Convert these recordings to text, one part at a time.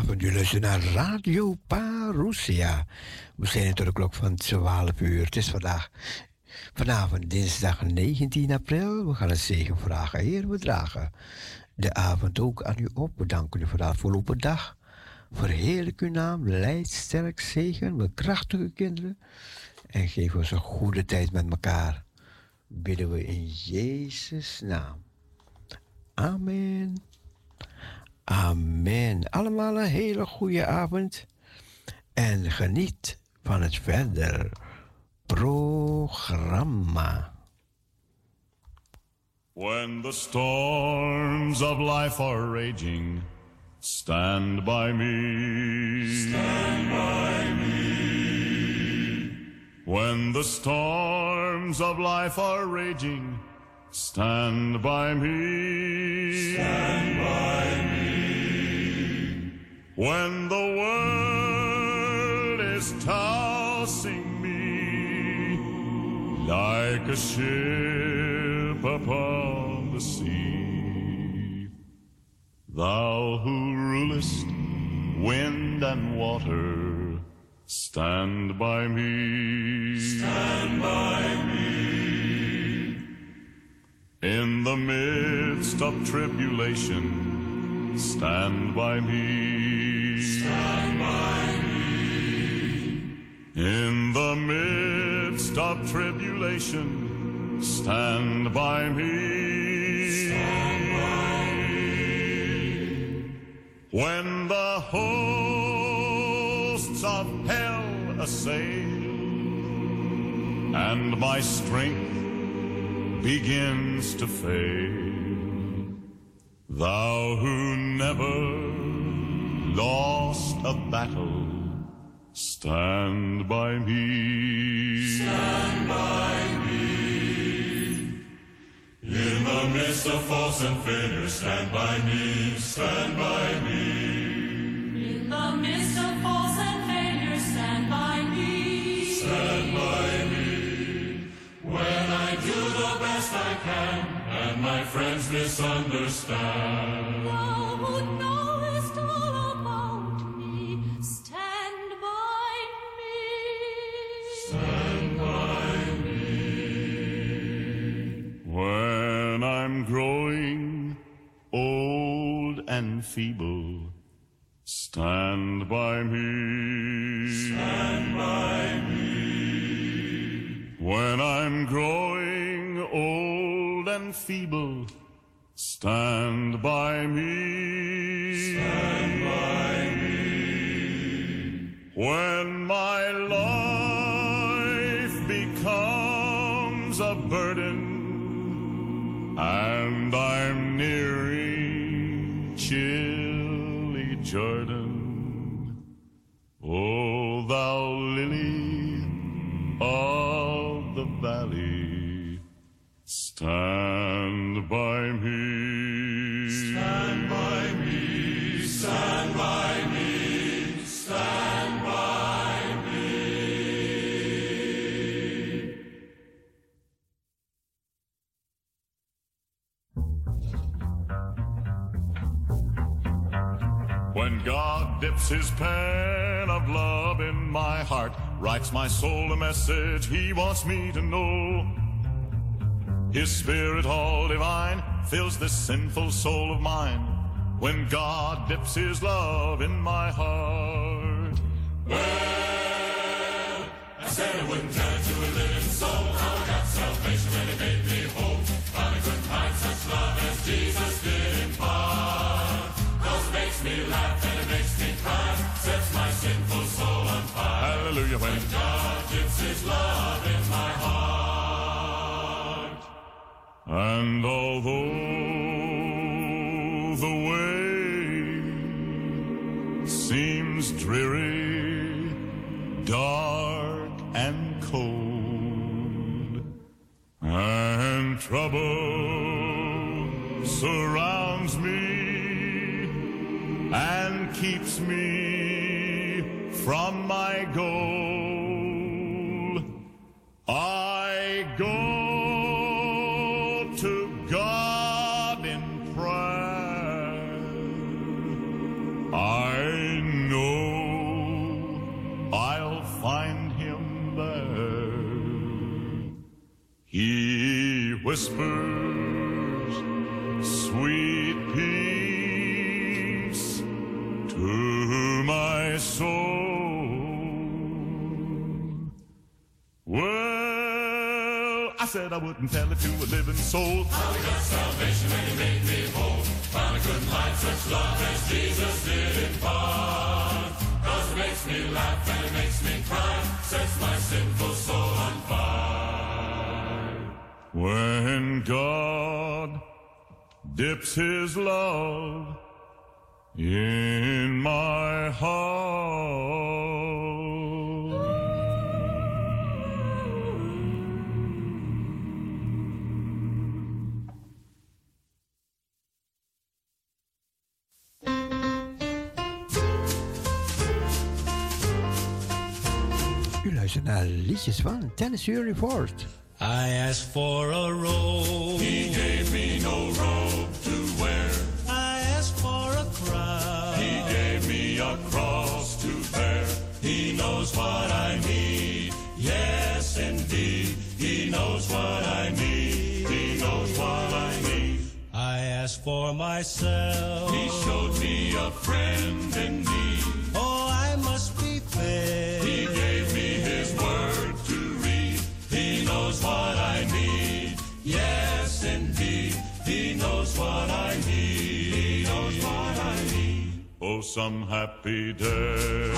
Goedenavond, luisteren naar Radio Parousia. We zijn tot de klok van 12 uur. Het is vandaag, vanavond dinsdag 19 april. We gaan het zegen vragen. Heer, we dragen de avond ook aan u op. We danken u voor de afgelopen dag. Verheerlijk uw naam, leid sterk zegen, met krachtige kinderen. En geef ons een goede tijd met elkaar. Bidden we in Jezus' naam. Amen. Amen. Allemaal een hele goede avond. En geniet van het verder programma. When the storms of life are raging, stand by me. Stand by me. When the storms of life are raging, stand by me. Stand by me. When the world is tossing me like a ship upon the sea. Thou who rulest wind and water, stand by me. Stand by me. In the midst of tribulation, stand by me. Stand by me. In the midst of tribulation, stand by me. Stand by me. When the hosts of hell assail, and my strength begins to fail, thou who never lost a battle, stand by me. Stand by me. In the midst of false and failures, stand by me, stand by me. In the midst of false and failure, stand by me. Stand by me. When I do the best I can, and my friends misunderstand. Thou who knowest all about me, stand by me. Stand by me. When I'm growing old and feeble, stand by me. Stand by me. When I'm growing old and feeble, stand by me. Stand by me. When my life becomes a burden and I'm nearing chilly Jordan, O thou lily of stand by me. Stand by me, stand by me, stand by me. When God dips his pen of love in my heart, writes my soul a message he wants me to know. His spirit all divine fills this sinful soul of mine. When God dips his love in my heart. Well, I said I wouldn't it to a living soul how I got salvation when He made me whole. Finally couldn't find such love as Jesus did impart. Cause it makes me laugh and it makes me cry, sets my sinful soul on fire. Hallelujah. When God gives His love And although I wouldn't tell it to a living soul. How we got salvation when He made me whole. Finally couldn't find such love as Jesus did impart. Cause it makes me laugh and it makes me cry, sets my sinful soul on fire. When God dips his love in my heart. U naar eh, liedjes van Tennessee Report. I asked for a robe. He gave me no robe to wear. I asked for a crown. He gave me a cross to bear. He knows what I need. Yes, indeed. He knows what I need. He knows what I need. I asked for myself. He showed me a friend in need. Oh, I must be fair. He gave me knows what I need. Yes, indeed. He knows what I need. He knows what I need. Oh, some happy day.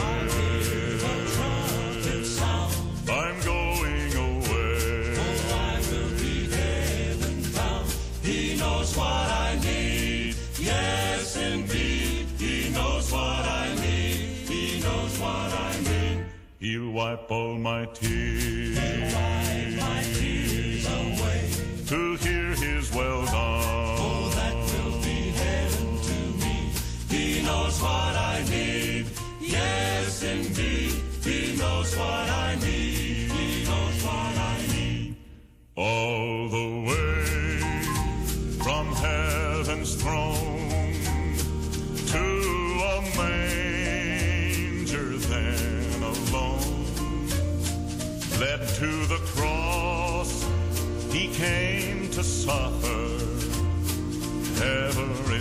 Trumpet sound. I'm going away. I will be heaven bound. He knows what I need. Yes, indeed. He knows what I need. He knows what I need. He'll wipe all my tears. What I need. Yes, indeed. He knows what I need. He knows what I need. all the way from heaven's throne to a manger then alone led to the cross he came to suffer every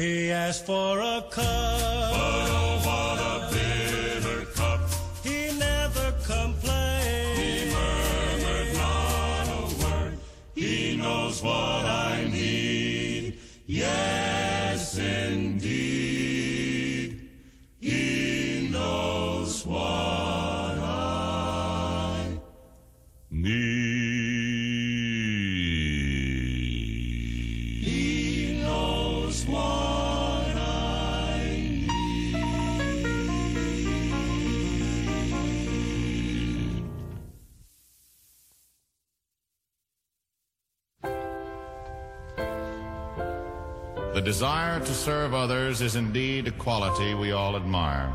He asked for a cup. Serve others is indeed a quality we all admire.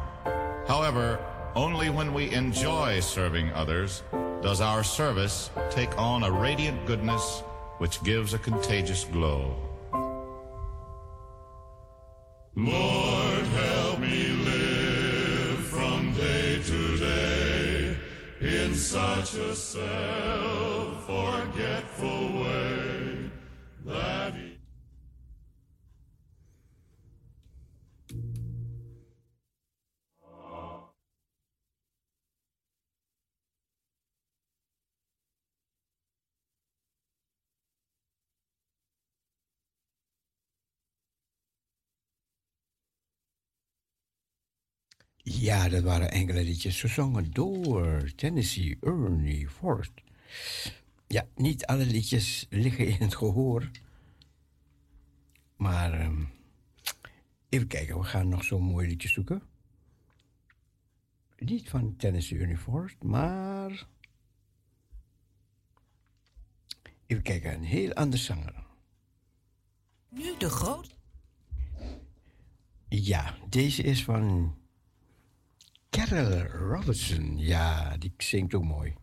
However, only when we enjoy serving others does our service take on a radiant goodness which gives a contagious glow. Lord, help me live from day to day in such a self-forgetful way that Ja, dat waren enkele liedjes gezongen door Tennessee Ernie Ford. Ja, niet alle liedjes liggen in het gehoor. Maar um, even kijken, we gaan nog zo'n mooi liedje zoeken. Niet van Tennessee Ernie Ford, maar... Even kijken, een heel ander zanger. Nu de groot. Ja, deze is van Carol Robertson. Ja, die zingt ook mooi.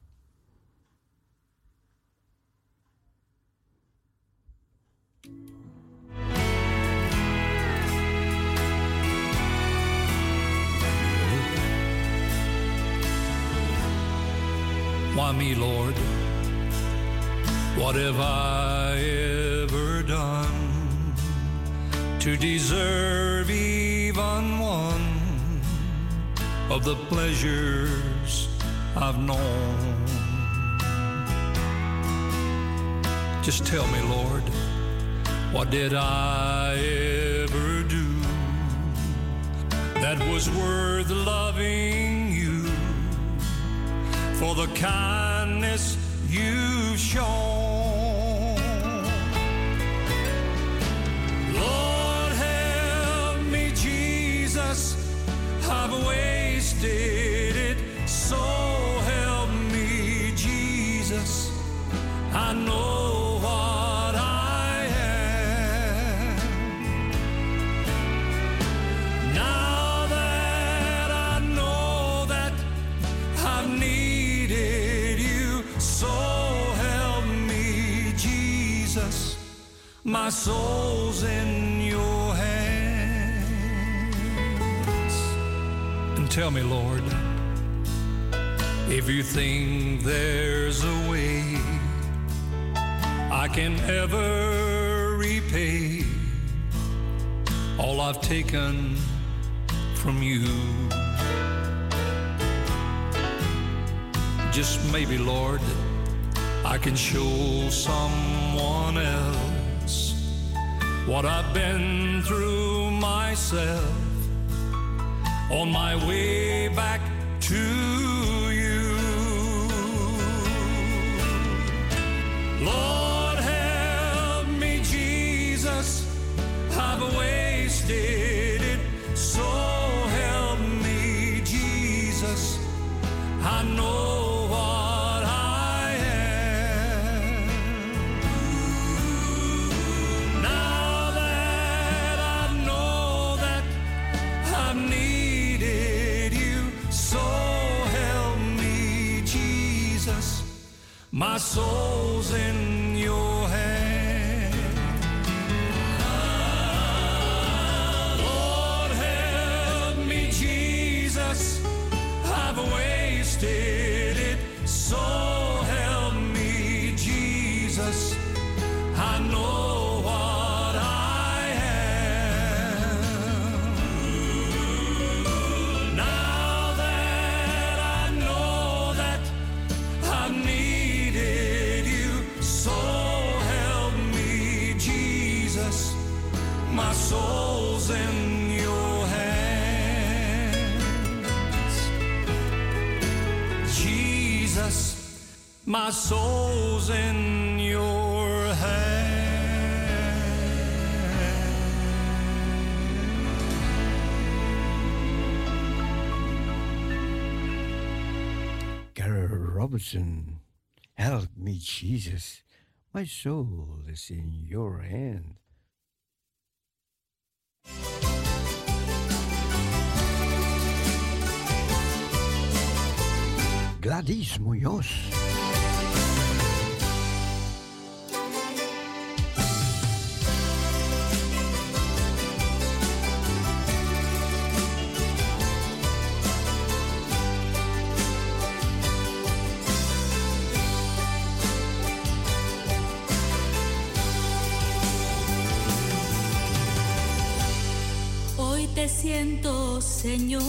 Why me, Lord? What have I ever done to deserve of the pleasures I've known. Just tell me, Lord, what did I ever do that was worth loving you for the kindness you've shown? Lord, help me, Jesus. I've waited did it. So help me, Jesus. I know what I am. Now that I know that I've needed you, so help me, Jesus. My soul's in tell me, Lord, if you think there's a way I can ever repay all I've taken from you. Just maybe, Lord, I can show someone else what I've been through myself on my way back to you. Lord, help me, Jesus. I've wasted it. So help me, Jesus. I know. My soul's in My soul's in your hand. Carol Robertson, help me, Jesus. My soul is in your hand. Gladys Munoz. Siento, Señor.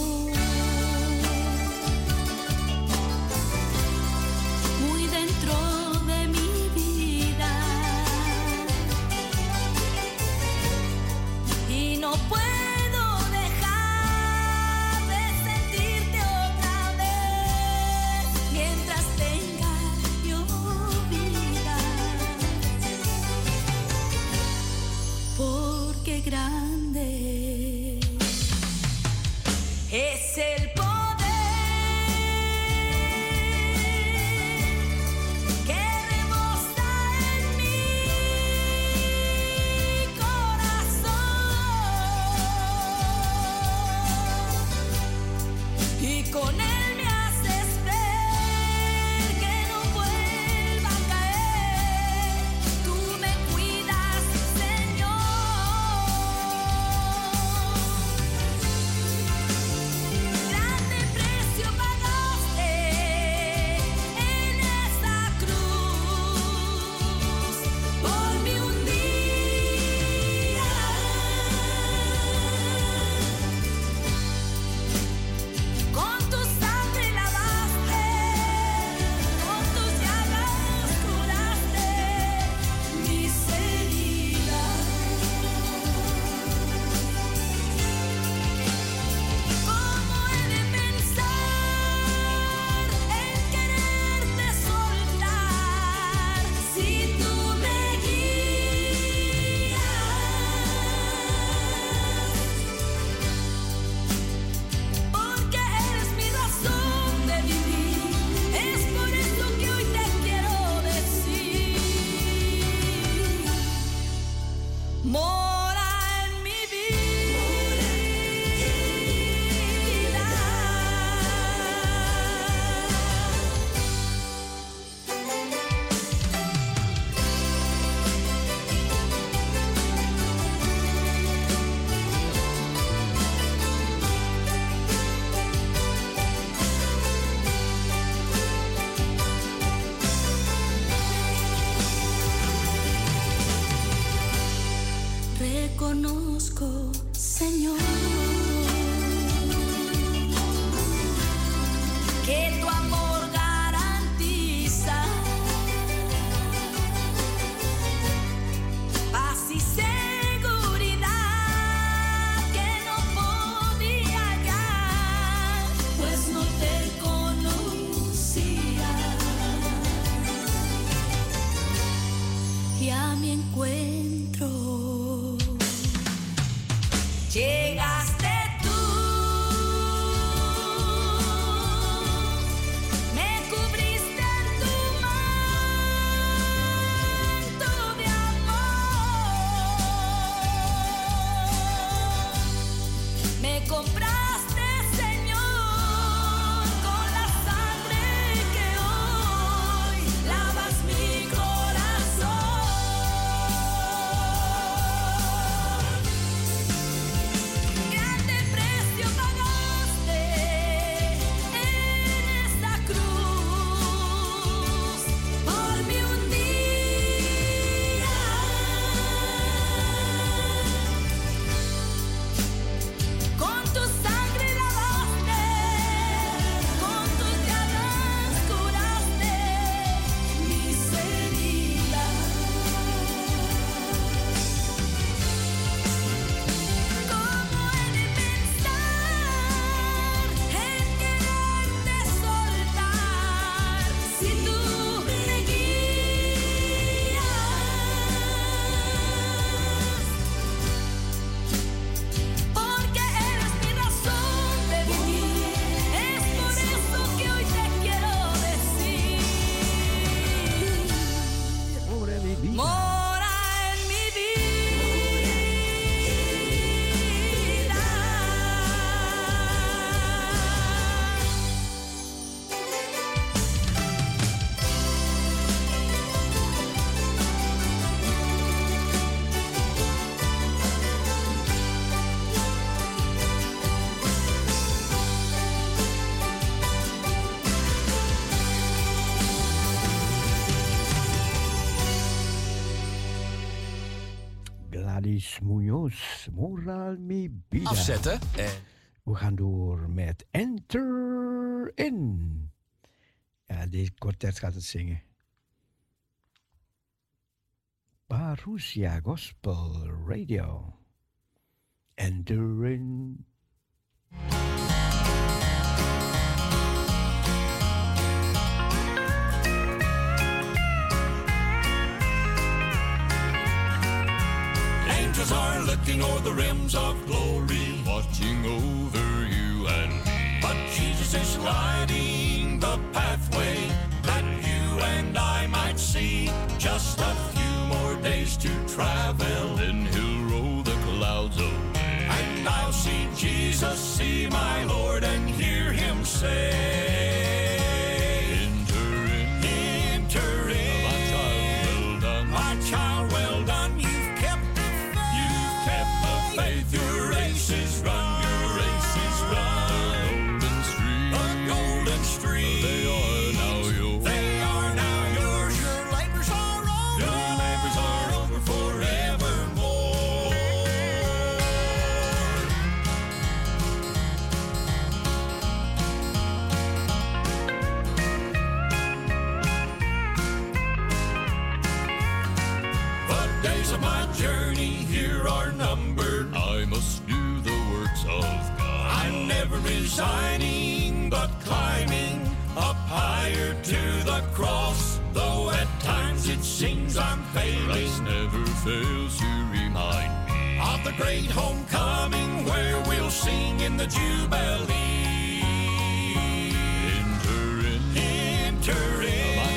Munoz, Moral Mi Vida. Afzetten en... We gaan door met Enter In. Ja, deze kwartet gaat het zingen. Parousia Gospel Radio. Enter In. Angels are looking o'er the rims of glory, watching over you and me. But Jesus is lighting the pathway that you and I might see. Just a few more days to travel, then he'll roll the clouds away. And I'll see Jesus, see my Lord, and hear him say, resigning, but climbing up higher to the cross. Though at times it seems I'm failing, Christ never fails to remind me of the great homecoming where we'll sing in the jubilee. Enter in, enter in,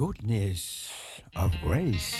goodness of grace.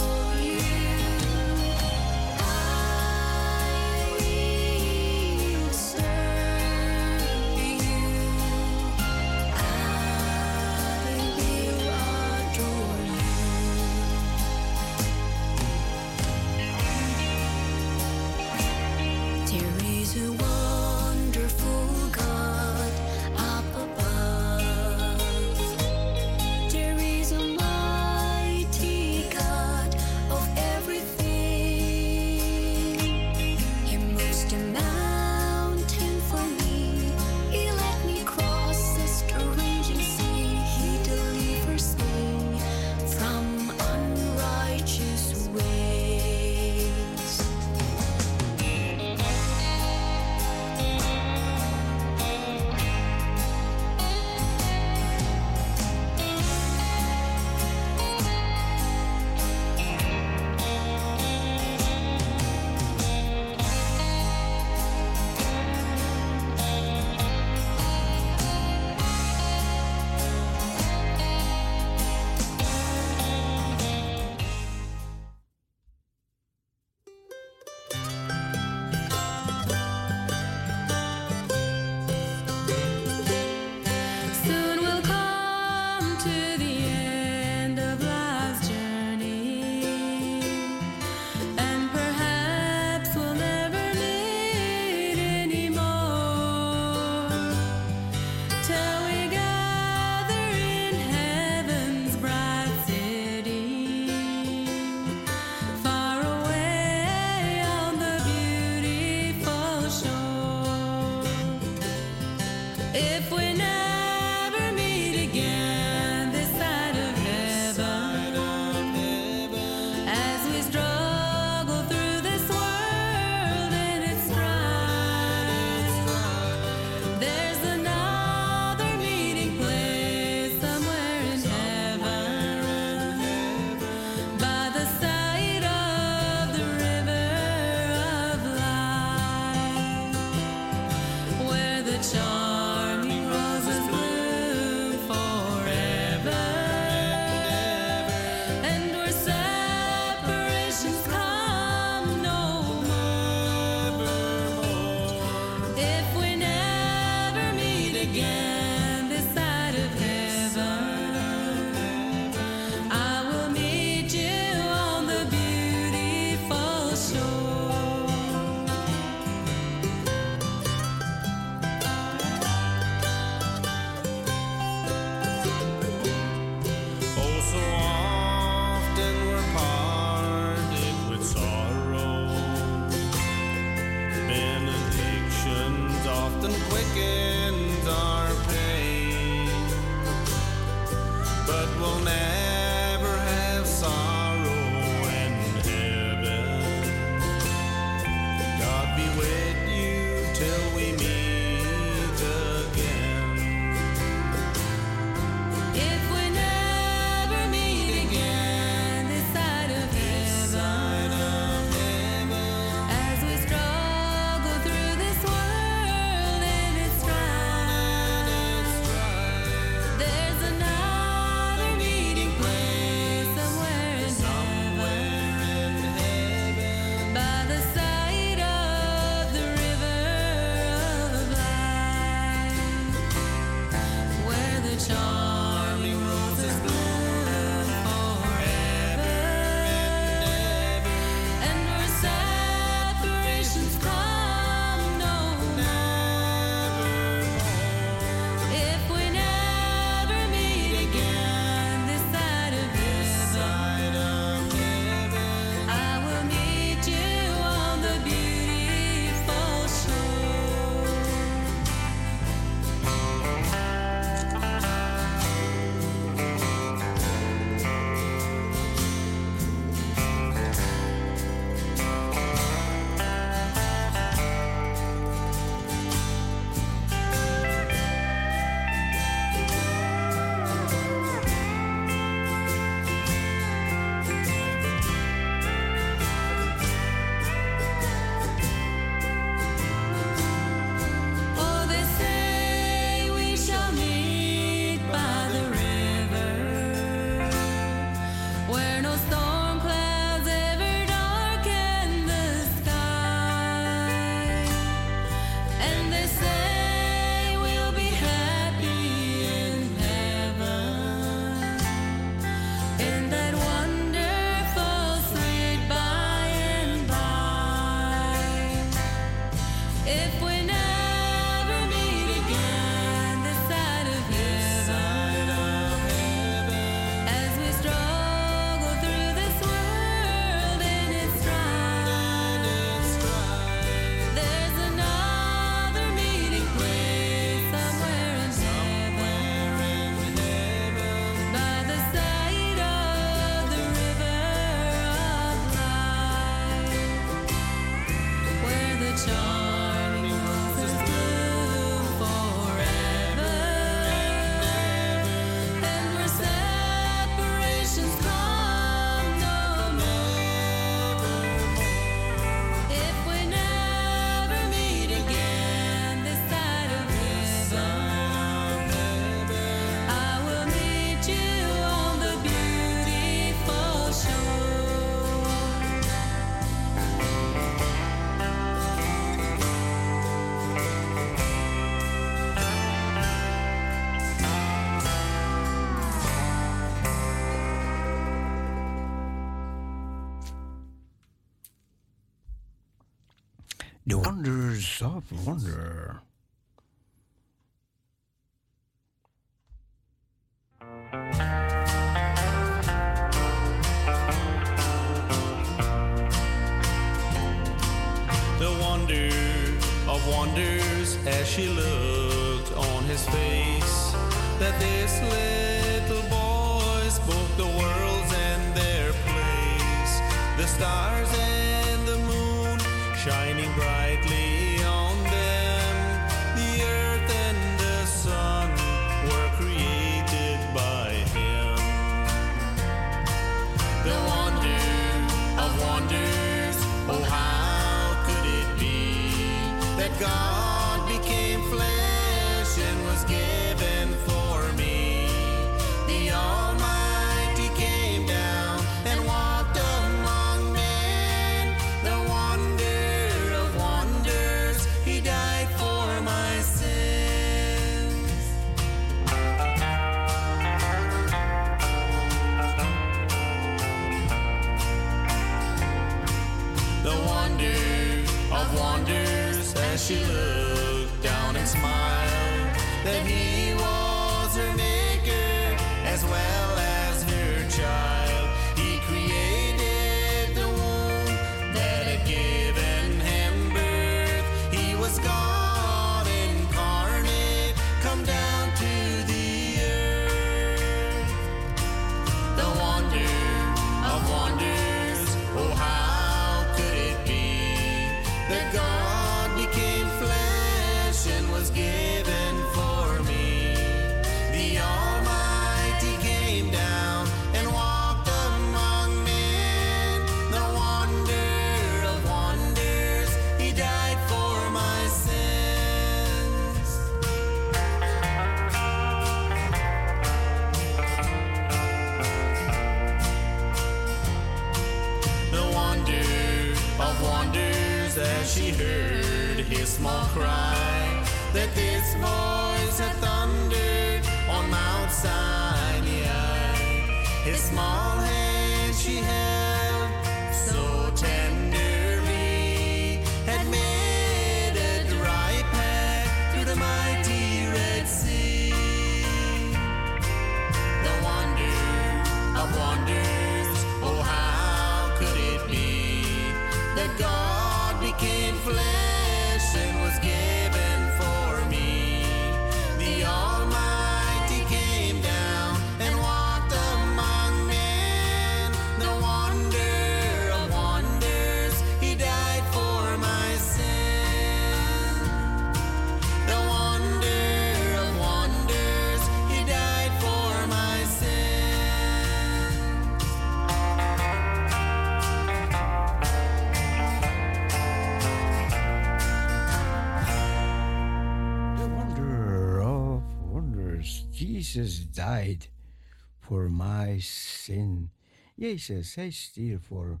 Voor mijn zin. Jezus, hij stierf voor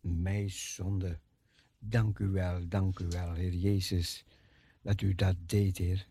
mijn zonde. Dank u wel, dank u wel, Heer Jezus, dat u dat deed, Heer.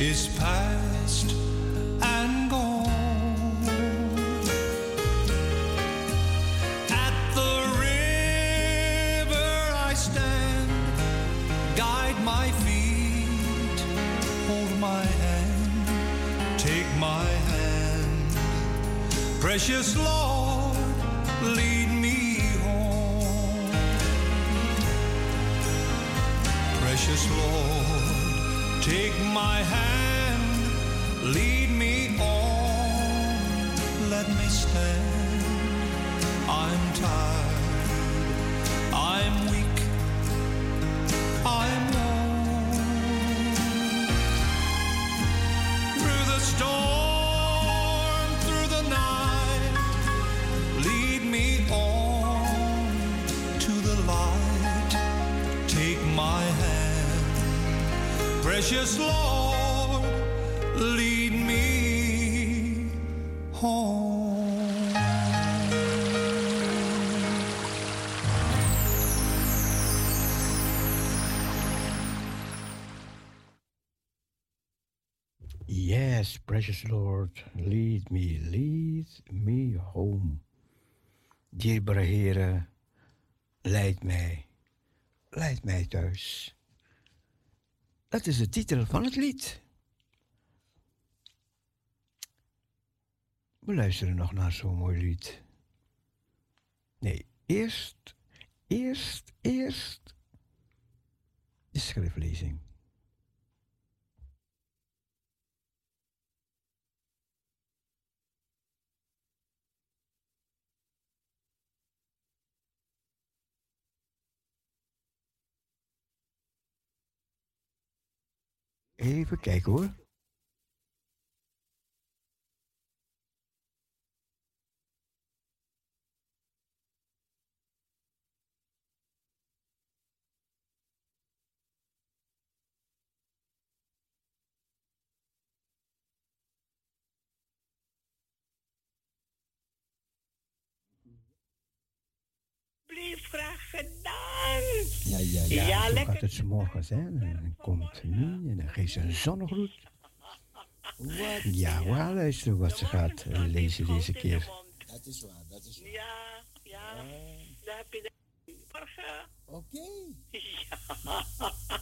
Is past and gone. At the river I stand, guide my feet, hold my hand, take my hand. Precious Lord, precious Lord, lead me, lead me home. Dierbare Heere, leid mij, leid mij thuis. Dat is de titel van het lied. We luisteren nog naar zo'n mooi lied. Nee, eerst, eerst, eerst de schriftlezing. Even kijken hoor. Blijf graag gedaan. Ja, ja, ja. Ja, Zo lekker. gaat het 's morgens, hè. En dan komt nu en dan geeft ze een zonnegroet. Ja, we gaan luisteren wat ze gaat eh, lezen deze keer. Dat is waar, dat is waar. Ja, ja. Daar heb je de morgen. Oké. Ja.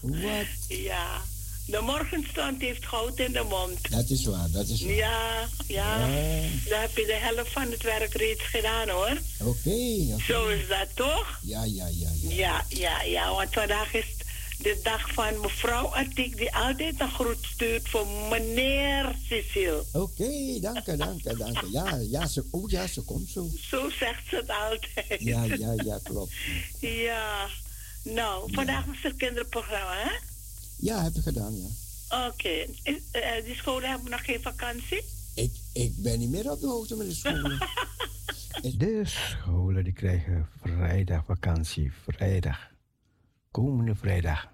Wat? Ja. De morgenstond heeft goud in de mond. Dat is waar, dat is waar. Ja, ja. Ja. Daar heb je de helft van het werk reeds gedaan hoor. Oké. Zo is dat toch? Ja, ja, ja, ja. Ja, ja, ja. Want vandaag is de dag van mevrouw Attik die altijd een groet stuurt voor meneer Cecile. Oké, dank je, dank je, dank je. Ja, ja, ze, oh ja, ze komt zo. Zo zegt ze het altijd. Ja, ja, ja, klopt. Ja. Nou, vandaag was het kinderprogramma, hè? Ja, heb ik gedaan, ja. Oké. Is- eh, Die scholen hebben nog geen vakantie? Ik, ik ben niet meer op de hoogte met de scholen. De scholen die krijgen vrijdag vakantie. Vrijdag. Komende vrijdag.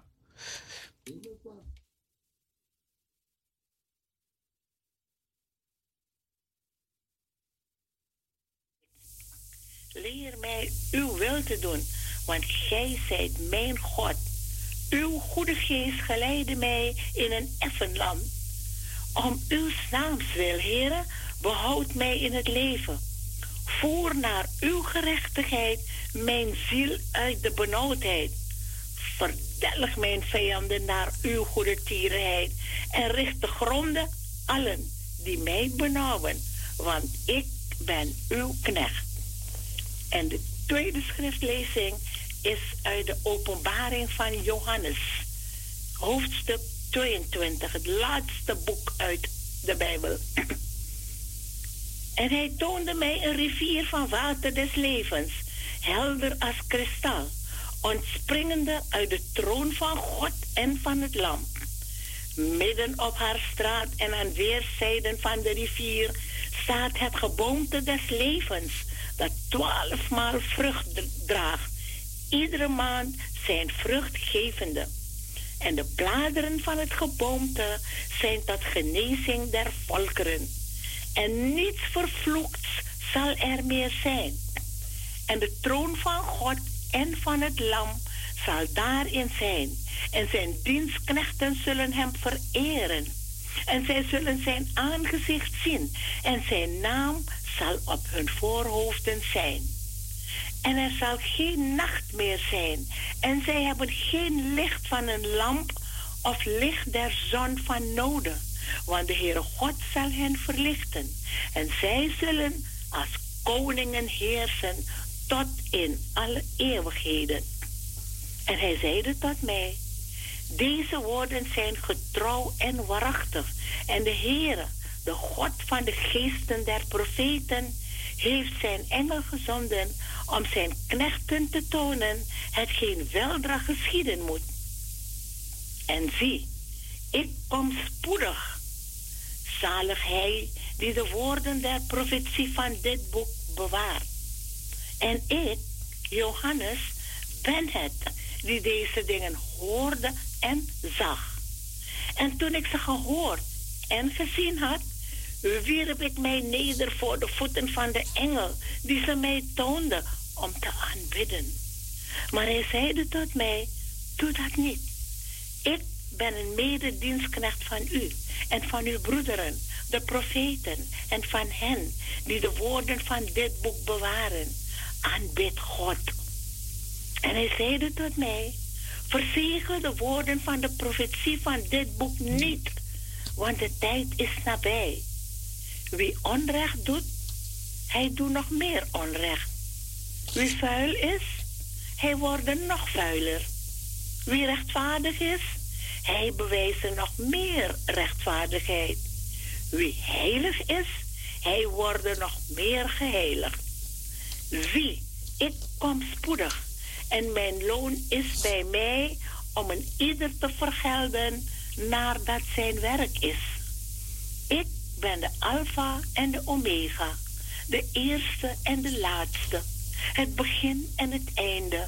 Leer mij uw wil te doen, want gij zijt mijn God. Uw goede geest geleidde mij in een effen land. Om uw naams wil, heren, behoud mij in het leven. Voer naar uw gerechtigheid mijn ziel uit de benauwdheid. Verdelg mijn vijanden naar uw goede tierenheid en richt de gronden allen die mij benauwen, want ik ben uw knecht. En de tweede schriftlezing is uit de openbaring van Johannes, hoofdstuk 22, het laatste boek uit de Bijbel. En hij toonde mij een rivier van water des levens, helder als kristal, ontspringende uit de troon van God en van het Lam. Midden op haar straat en aan weerszijden van de rivier staat het geboomte des levens, dat twaalfmaal vrucht draagt. Iedere maand zijn vruchtgevende. En de bladeren van het geboomte zijn tot genezing der volkeren. En niets vervloekts zal er meer zijn. En de troon van God en van het Lam zal daarin zijn. En zijn dienstknechten zullen hem vereren. En zij zullen zijn aangezicht zien. En zijn naam zal op hun voorhoofden zijn. En er zal geen nacht meer zijn. En zij hebben geen licht van een lamp of licht der zon van noden. Want de Heere God zal hen verlichten. En zij zullen als koningen heersen tot in alle eeuwigheden. En hij zeide tot mij, deze woorden zijn getrouw en waarachtig. En de Heere, de God van de geesten der profeten, heeft zijn engel gezonden om zijn knechten te tonen hetgeen weldra geschieden moet. En zie, ik kom spoedig. Zalig hij die de woorden der profetie van dit boek bewaart. En ik, Johannes, ben het die deze dingen hoorde en zag. En toen ik ze gehoord en gezien had, wierp ik mij neder voor de voeten van de engel die ze mij toonde om te aanbidden. Maar hij zeide tot mij, doe dat niet. Ik ben een mededienstknecht van u en van uw broederen, de profeten, en van hen die de woorden van dit boek bewaren. Aanbid God. En hij zeide tot mij, verzegel de woorden van de profetie van dit boek niet, want de tijd is nabij. Wie onrecht doet, hij doet nog meer onrecht. Wie vuil is, hij wordt nog vuiler. Wie rechtvaardig is, hij bewijst nog meer rechtvaardigheid. Wie heilig is, hij wordt nog meer geheiligd. Zie, ik kom spoedig en mijn loon is bij mij om een ieder te vergelden naar dat zijn werk is. Ik ben de Alpha en de Omega, de eerste en de laatste, het begin en het einde.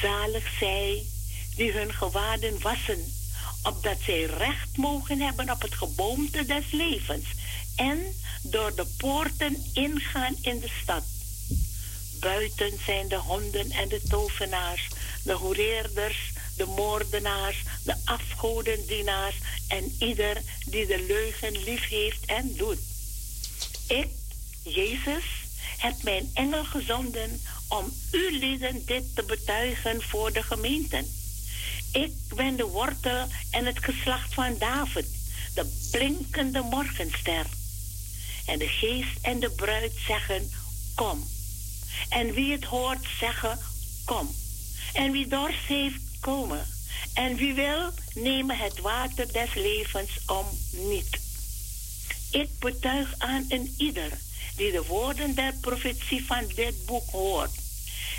Zalig zij die hun gewaden wassen, opdat zij recht mogen hebben op het geboomte des levens en door de poorten ingaan in de stad. Buiten zijn de honden en de tovenaars, de hoereerders, de moordenaars, de afgodendienaars en ieder die de leugen lief heeft en doet. Ik, Jezus, heb mijn engel gezonden om u lieden dit te betuigen voor de gemeenten. Ik ben de wortel en het geslacht van David, de blinkende morgenster. En de geest en de bruid zeggen, kom. En wie het hoort zeggen, kom. En wie dorst heeft, komen. En wie wil, nemen het water des levens om niet. Ik betuig aan een ieder die de woorden der profetie van dit boek hoort.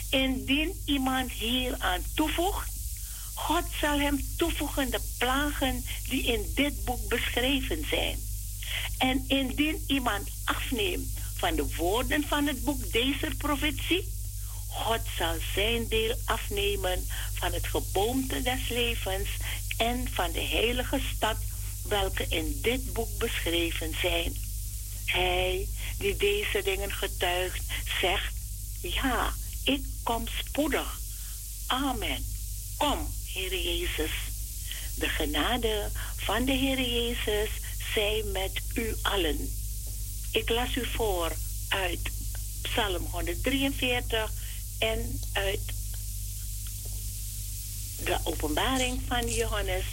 Indien iemand hier aan toevoegt, God zal hem toevoegen de plagen die in dit boek beschreven zijn. En indien iemand afneemt van de woorden van het boek deze profetie, God zal zijn deel afnemen van het geboomte des levens en van de heilige stad, welke in dit boek beschreven zijn. Hij die deze dingen getuigt, zegt, ja, ik kom spoedig. Amen. Kom, Heer Jezus. De genade van de Heer Jezus zij met u allen. Ik las u voor uit Psalm 143 en uit de openbaring van Johannes,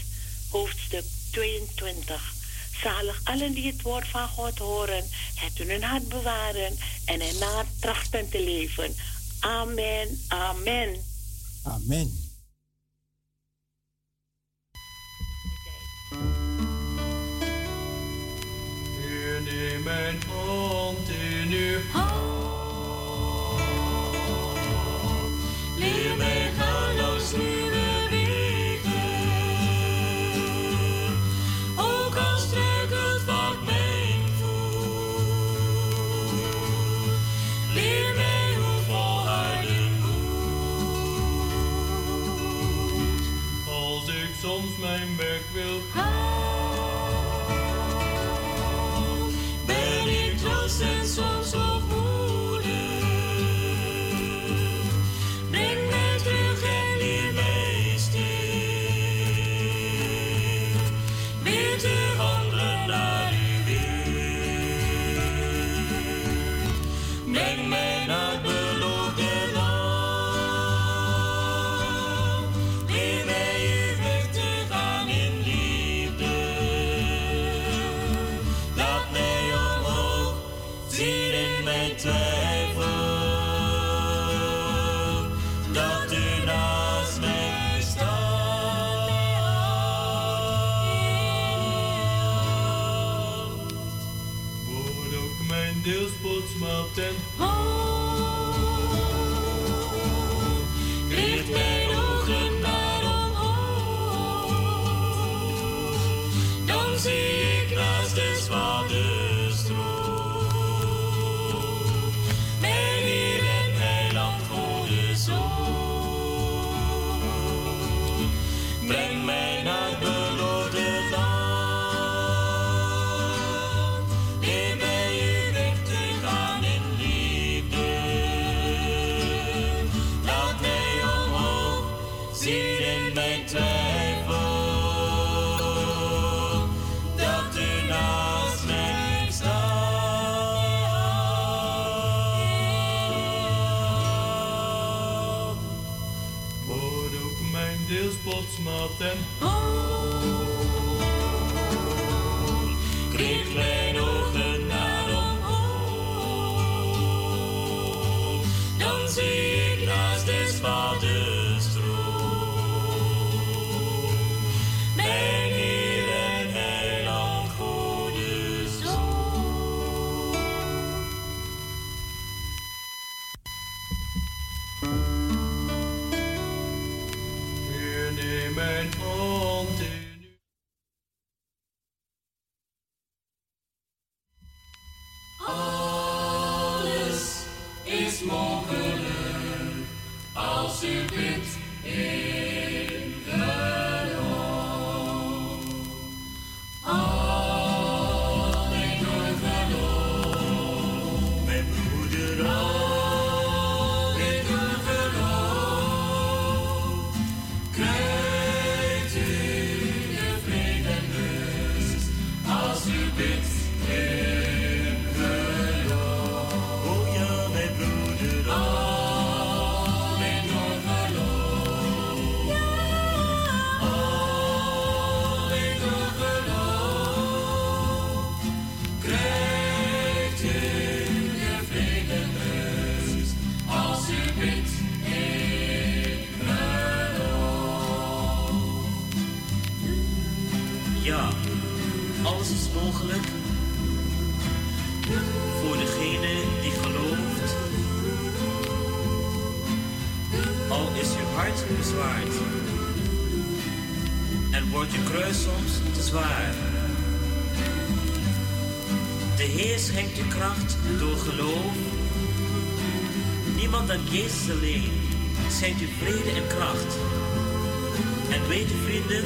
hoofdstuk 22. Zalig allen die het woord van God horen, het in hun hart bewaren en ernaar trachten te leven. Amen, amen. Amen. U neemt mijn hand in uw Leer Hamilton. geestelijke zijn u vrede en kracht. En weet je vrienden,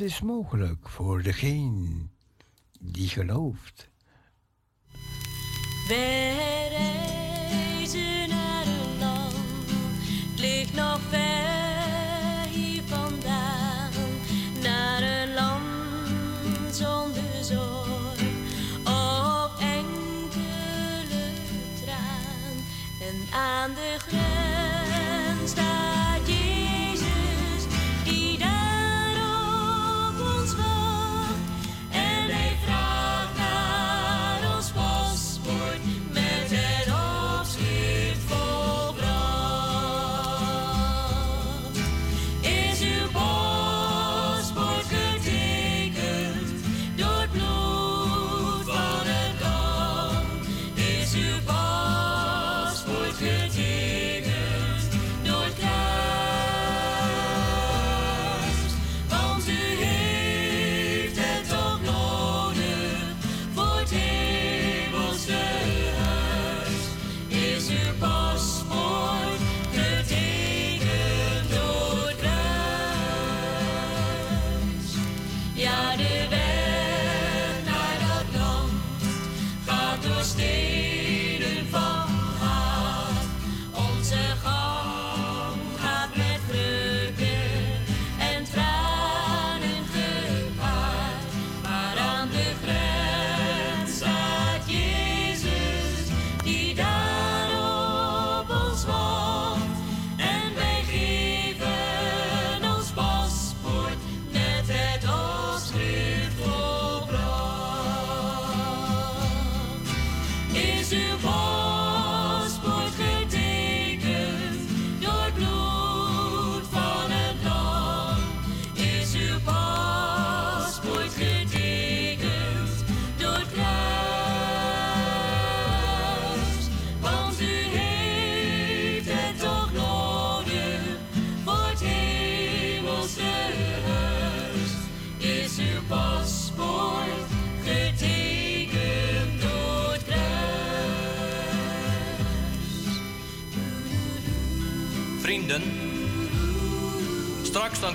Is mogelijk voor degene die gelooft.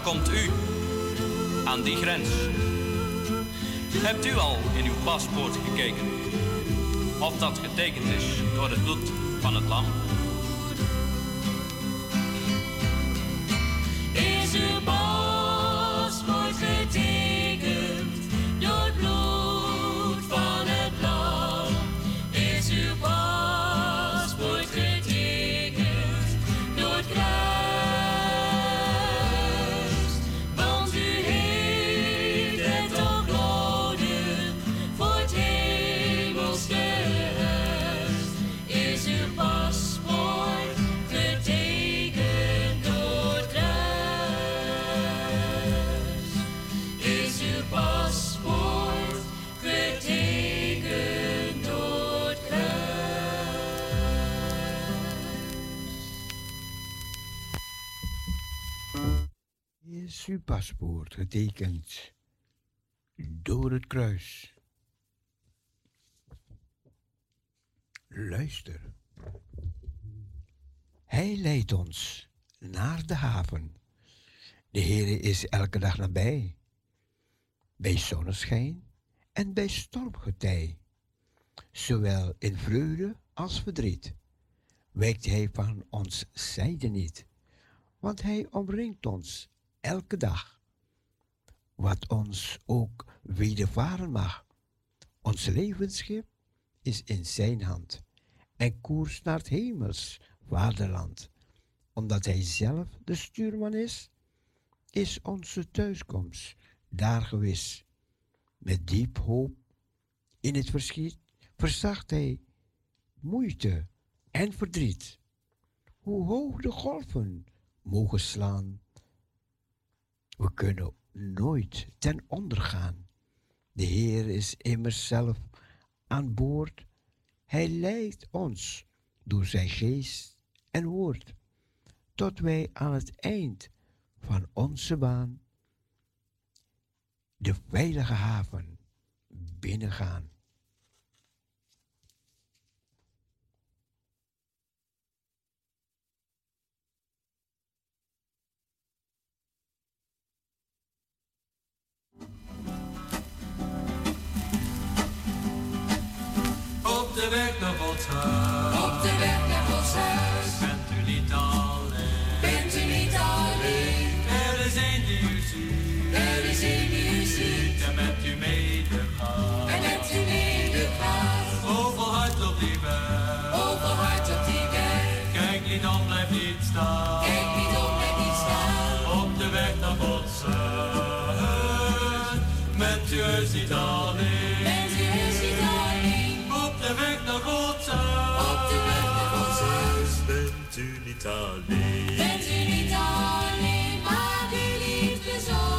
Komt u aan die grens. Hebt u al in uw paspoort gekeken of dat getekend is door het bloed van het lam? Uw paspoort getekend door het kruis? Luister. Hij leidt ons naar de haven. De Heere is elke dag nabij. Bij zonneschijn en bij stormgetij. Zowel in vreugde als verdriet. Wijkt hij van ons zijde niet. Want hij omringt ons elke dag. Wat ons ook wedervaren mag. Ons levensschip is in zijn hand en koers naar het hemels vaderland. Omdat hij zelf de stuurman is, is onze thuiskomst daar gewis. Met diep hoop in het verschiet verzacht hij moeite en verdriet. Hoe hoog de golven mogen slaan, we kunnen nooit ten onder gaan. De Heer is immers zelf aan boord. Hij leidt ons door zijn geest en woord, tot wij aan het eind van onze baan de veilige haven binnengaan. Op de weg alleen. Bent u niet alleen, maak u niet bezorgd.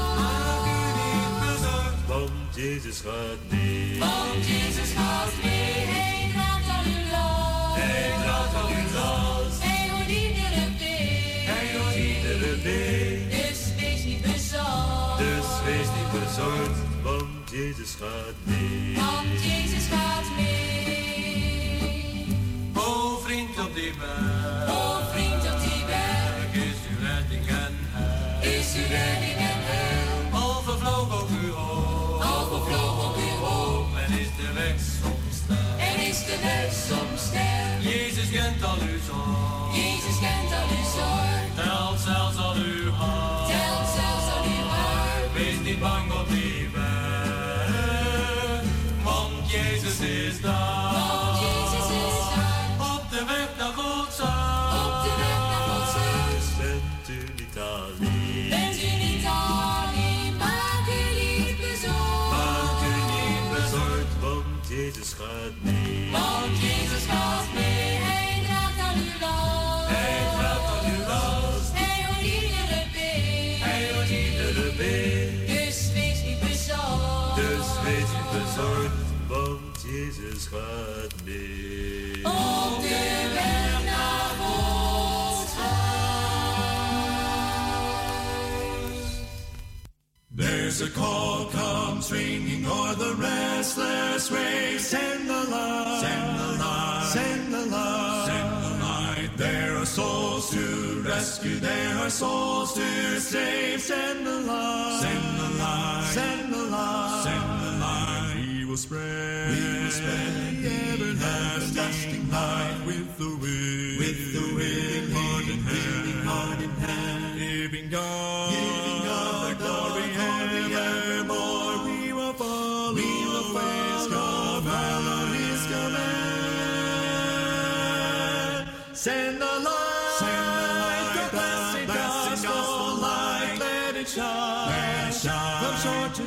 Want Jezus gaat mee. Want Jezus gaat mee, hij draagt al uw last. Hij draagt al uw last. Hij hoort iedere been. Hij hoort iedere been. Dus wees niet bezorgd. Dus wees niet bezorgd, want Jezus gaat mee. Want Jezus gaat mee. O vriend op die berg, Al vervloog ook uw hoop. en is de weg soms. En is de weg soms. Jezus kent al uw zorg, Want Jezus gaat mee, hij draagt al uw last. Hij draagt al uw last. Hij hoort iedere been. Hij hoort iedere been. Dus wees niet bezorgd. Dus wees niet bezorgd, want Jezus gaat a call comes ringing o'er the restless waves. Send the light, send the light, send the light, send the light. There are souls to rescue, there are souls to save. Send the light, send the light, send the light, send the light. We will spread, we will spread the everlasting light. with the wind, with the wind, heart in hand, heart in hand, giving God,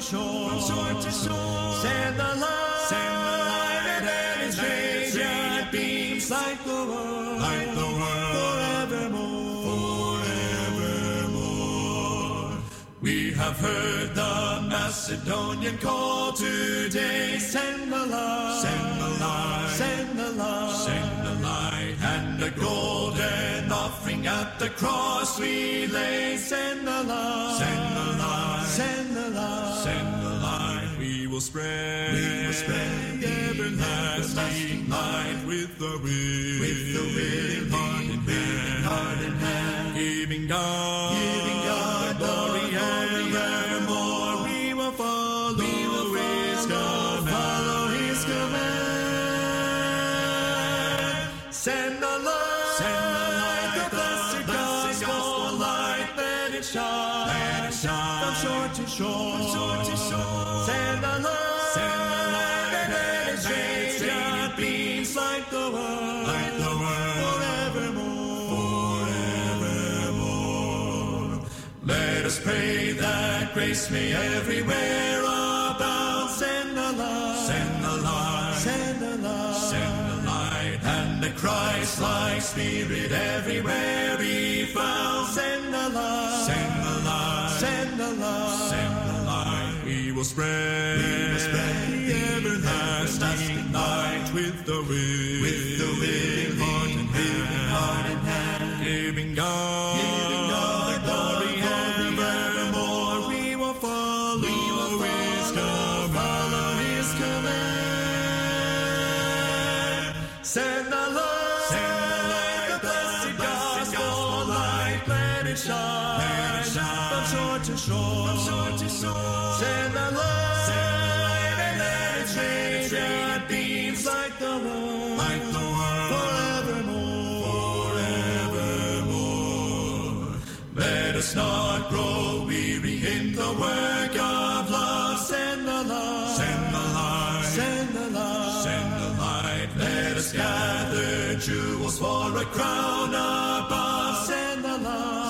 shore from shore to shore. Send the light, send the light, and let its radiant beams light the world, light the world forevermore, forevermore. We have heard the Macedonian call today. Send the light, send the light, send the light, send the light, and the golden offering at the cross we lay. Send the light, send the light, send the light, will spread, we will spread the everlasting light with the wind, with the heart hand, heart in hand, giving God grace may everywhere abound. Send the light, send the light, send the light, send the light, and the Christ-like Spirit everywhere be found. Send the light, send the light, send the light, send the light. We will spread, we will spread the everlasting light with the wind, with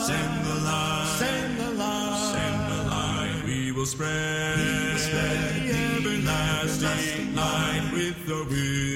send the light, send the light, send the light. We will spread, we will spread everlasting light with the wind,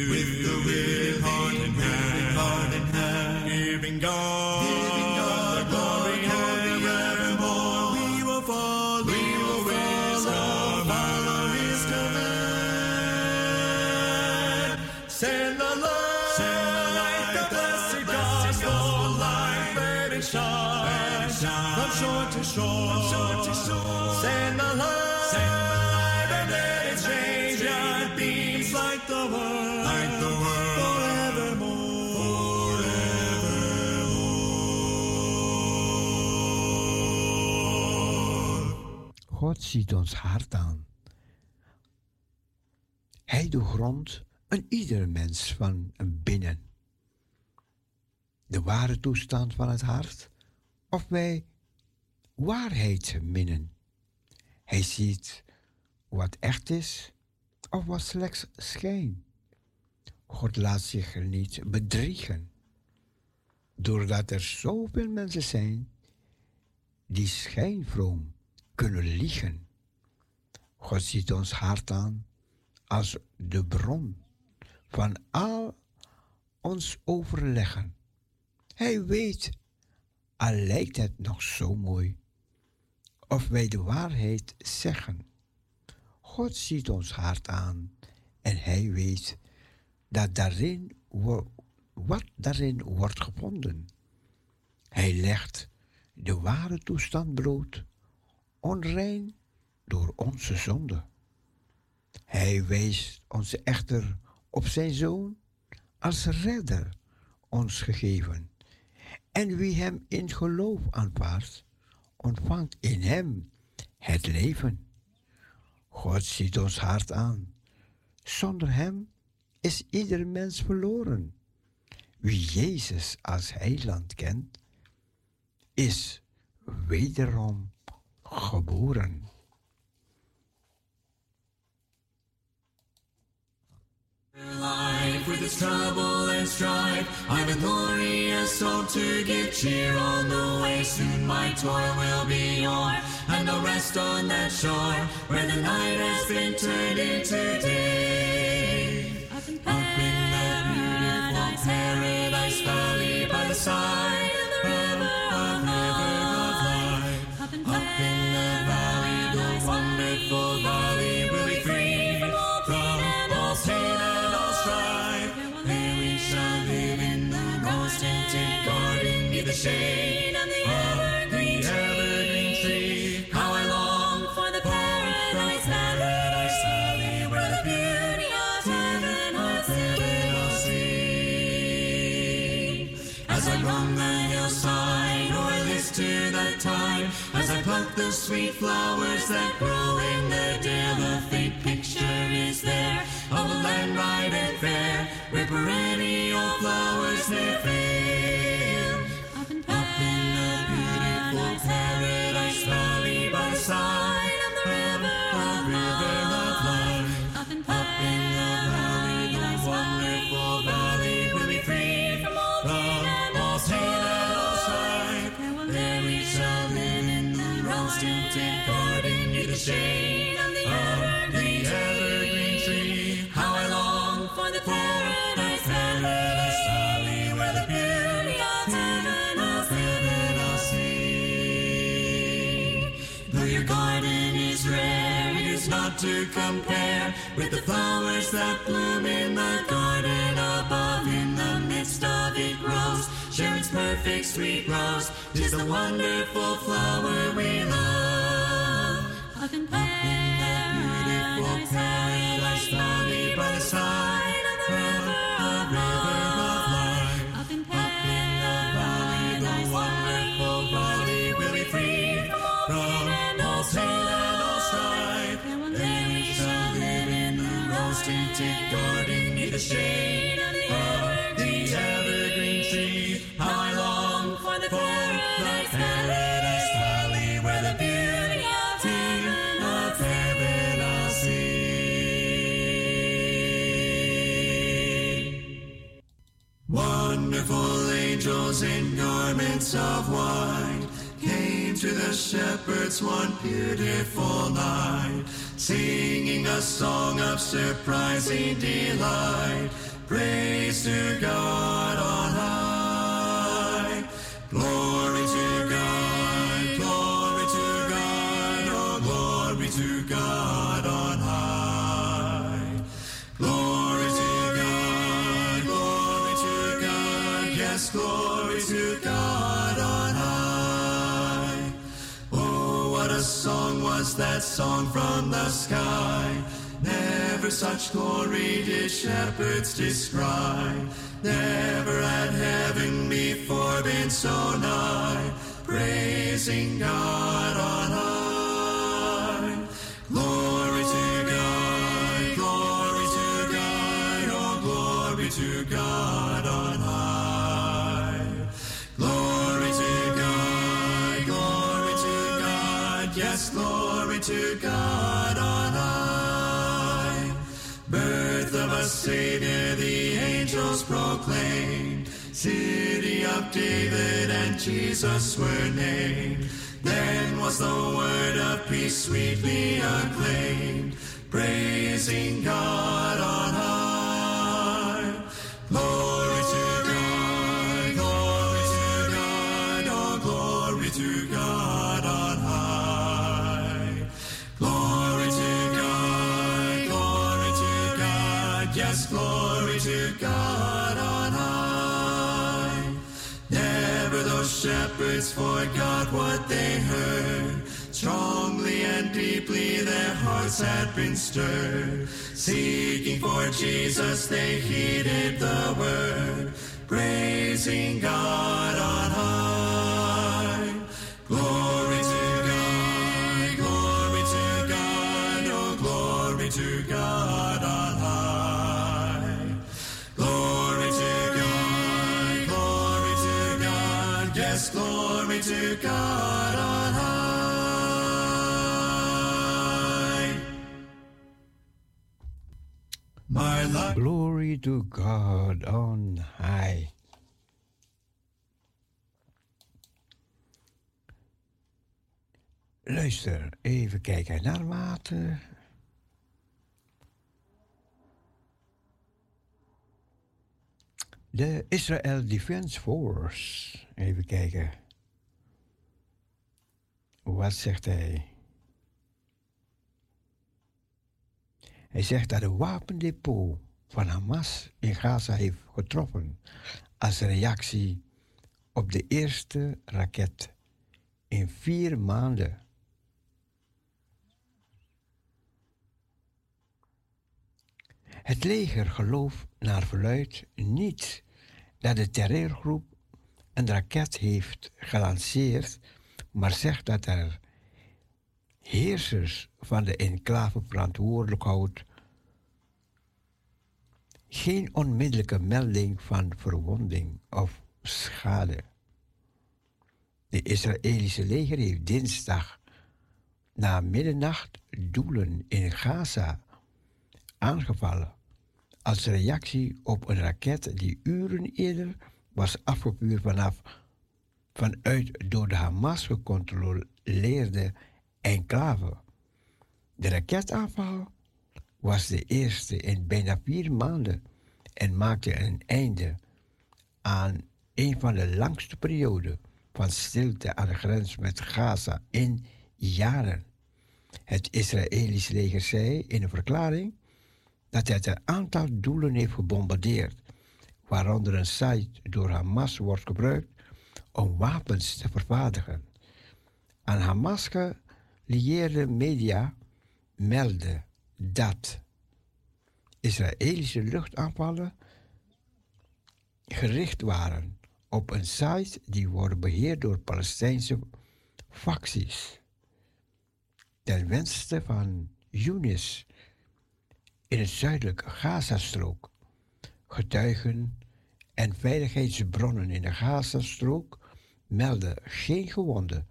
God ziet ons hart aan. Hij doorgrondt een ieder mens van binnen. De ware toestand van het hart, of wij waarheid minnen. Hij ziet wat echt is, of wat slechts schijn. God laat zich niet bedriegen. Doordat er zoveel mensen zijn die schijnvroom kunnen liegen. God ziet ons hart aan als de bron van al ons overleggen. Hij weet, al lijkt het nog zo mooi, of wij de waarheid zeggen. God ziet ons hart aan en hij weet dat daarin wat daarin wordt gevonden. Hij legt de ware toestand bloot, onrein door onze zonde. Hij wijst ons echter op zijn zoon als redder ons gegeven. En wie hem in geloof aanvaardt, ontvangt in hem het leven. God ziet ons hart aan. Zonder hem is ieder mens verloren. Wie Jezus als heiland kent, is wederom geboren. Life with its trouble and strife, I've a glorious hope to give cheer on the way. Soon my toil will be o'er, and I'll rest on that shore where the night has been turned into day. Up in, the beautiful paradise valley by the side sweet flowers that grow in the dale, the faint picture is there of a land bright and fair, where perennial flowers never fail. Compare with the flowers that bloom in the garden above. In the midst of it grows Sharon's perfect sweet rose. Tis the wonderful flower we love. In garments of white came to the shepherds one beautiful night, singing a song of surprising delight. Praise to God was that song from the sky. Never such glory did shepherds descry. Never had heaven before been so nigh. Praising God on high. Glory to God, glory to God, oh glory to God on high. Glory to God, glory to God, yes, to God on high. Birth of a Savior, the angels proclaimed. City of David and Jesus were named. Then was the word of peace sweetly acclaimed, praising God on high. Glory to God on high. Never those shepherds forgot what they heard. Strongly and deeply their hearts had been stirred. Seeking for Jesus, they heeded the word. Praising God on high. Glory glory to God on high. Luister, even kijken naar water. De Israel Defense Force. Even kijken. Wat zegt hij? Hij zegt dat de wapendepot van Hamas in Gaza heeft getroffen als reactie op de eerste raket in vier maanden. Het leger gelooft naar verluid niet dat de terreurgroep een raket heeft gelanceerd, maar zegt dat er heersers van de enclave verantwoordelijk houdt geen onmiddellijke melding van verwonding of schade. De Israëlische leger heeft dinsdag na middernacht doelen in Gaza aangevallen als reactie op een raket die uren eerder was afgevuurd vanaf vanuit door de Hamas gecontroleerde enclave. De raketaanval was de eerste in bijna vier maanden en maakte een einde aan een van de langste perioden van stilte aan de grens met Gaza in jaren. Het Israëlische leger zei in een verklaring dat het een aantal doelen heeft gebombardeerd, waaronder een site door Hamas wordt gebruikt om wapens te vervaardigen. Aan Hamas gelieerde media melden dat Israëlische luchtaanvallen gericht waren op een site die wordt beheerd door Palestijnse facties. Ten westen van Yunis in het zuidelijke Gazastrook. Getuigen en veiligheidsbronnen in de Gazastrook melden geen gewonden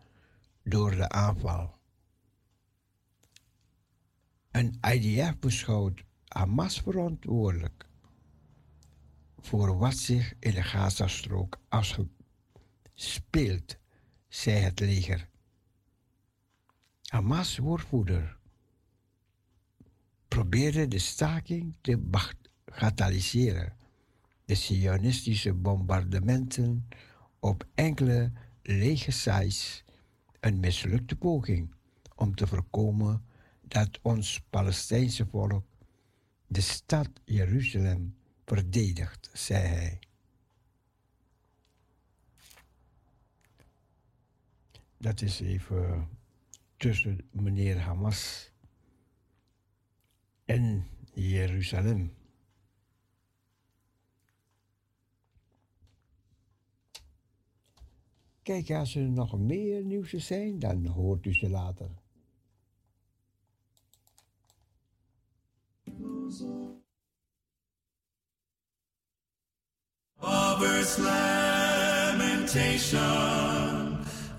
door de aanval. Een IDF beschouwt Hamas verantwoordelijk voor wat zich in de Gazastrook afspeelt, zei het leger. Hamas-woordvoerder probeerde de staking te bagatelliseren de sionistische bombardementen op enkele lege sites een mislukte poging om te voorkomen dat ons Palestijnse volk de stad Jeruzalem verdedigt, zei hij. Dat is even tussen meneer Hamas en Jeruzalem. Kijk, als er nog meer nieuws zijn, dan hoort u ze later. Lover's lamentation.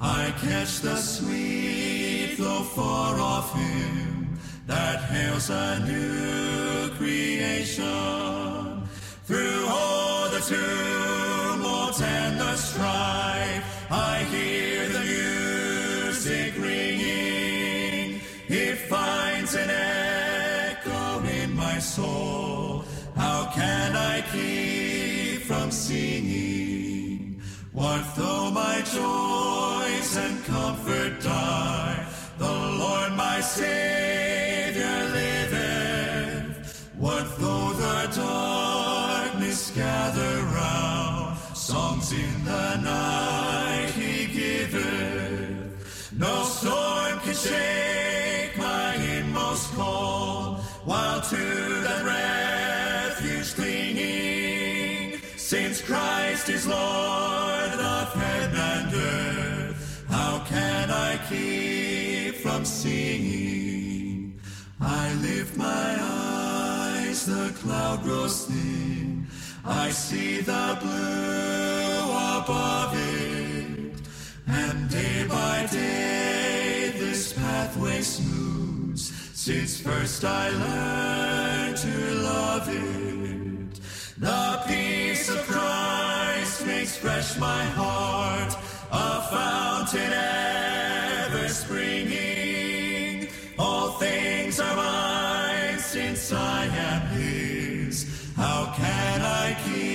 I catch the sweet far off him that hails a new creation. Through all the tumult and the strife, singing? What though my joys and comfort die? The Lord my Savior liveth. What though the darkness gather round? Songs in the night he giveth. No storm can shake my inmost call, while to Christ is Lord of heaven and earth, how can I keep from singing? I lift my eyes, the cloud grows thin, I see the blue above it, and day by day this pathway smooths, since first I learned to love it. The makes fresh my heart, a fountain ever springing. All things are mine since I am His. How can I keep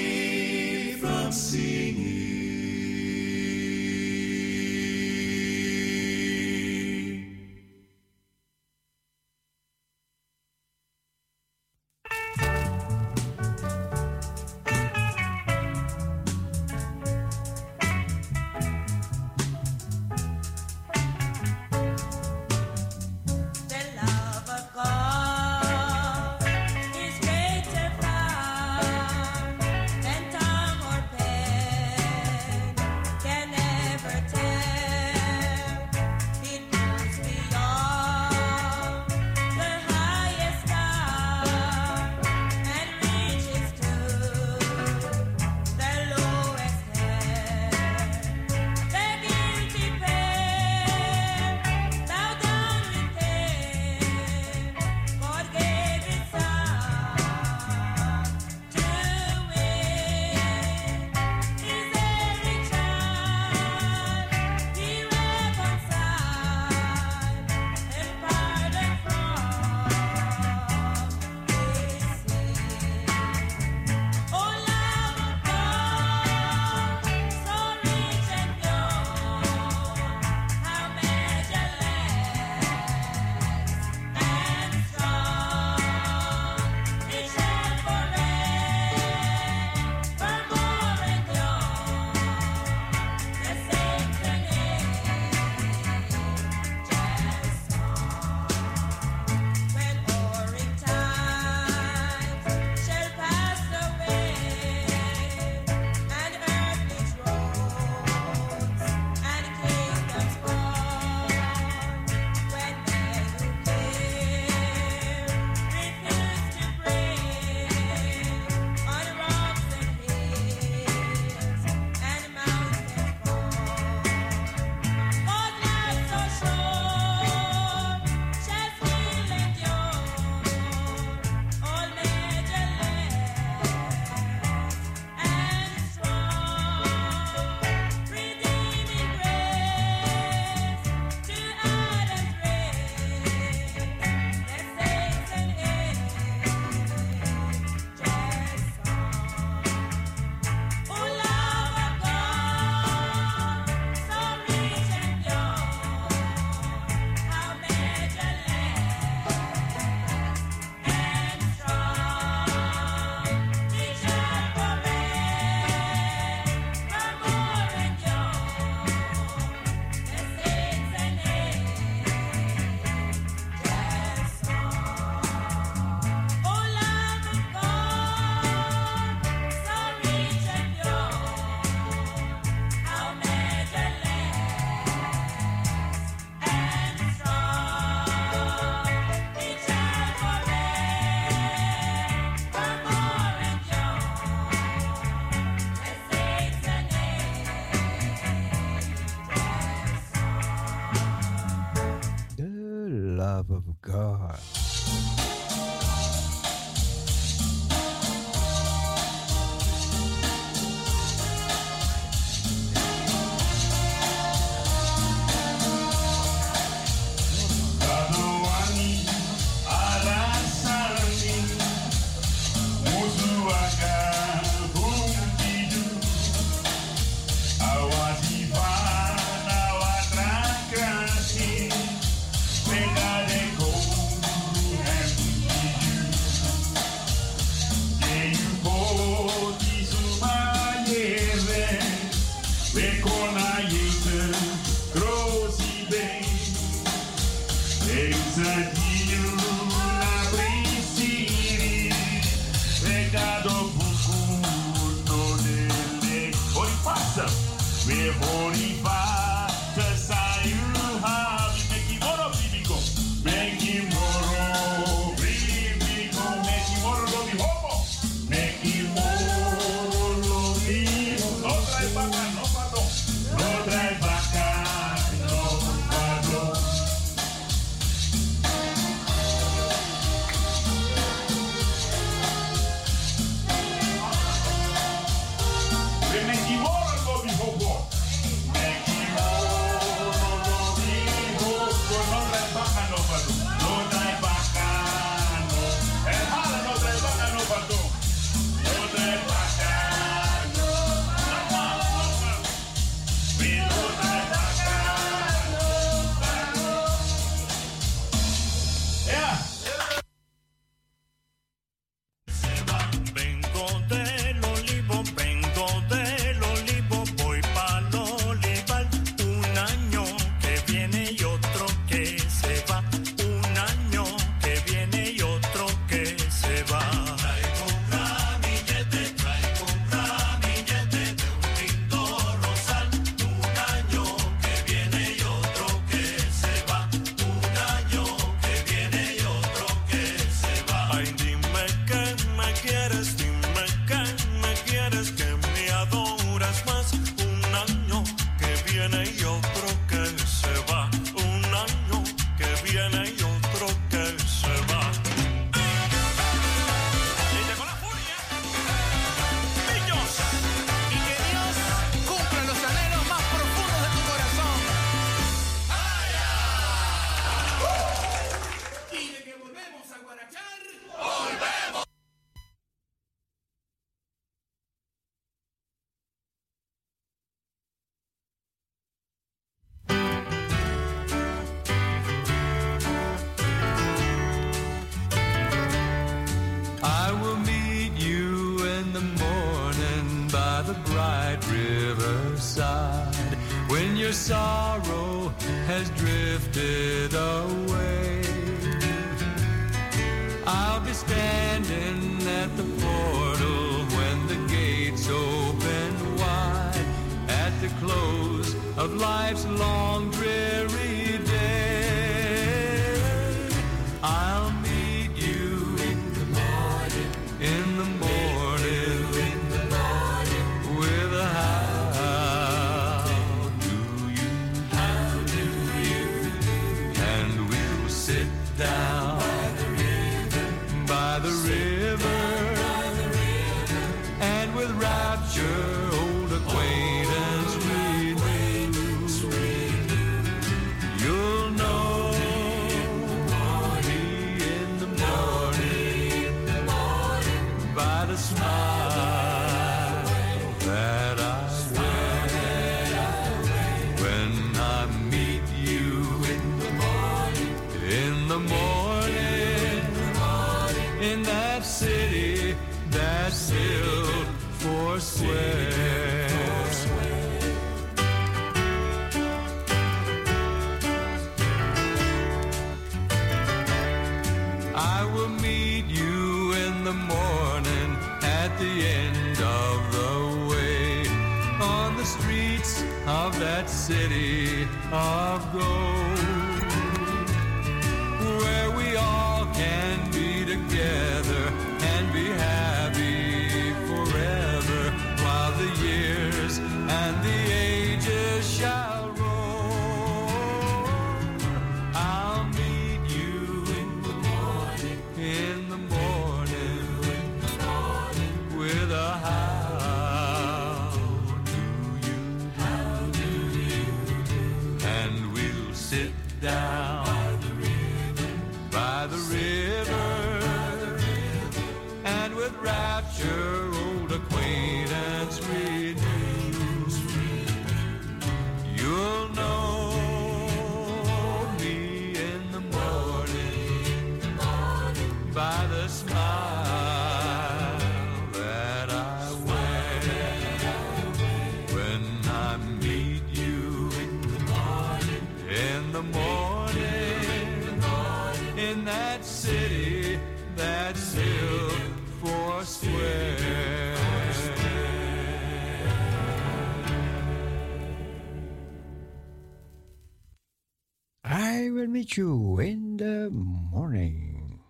meet you in the morning.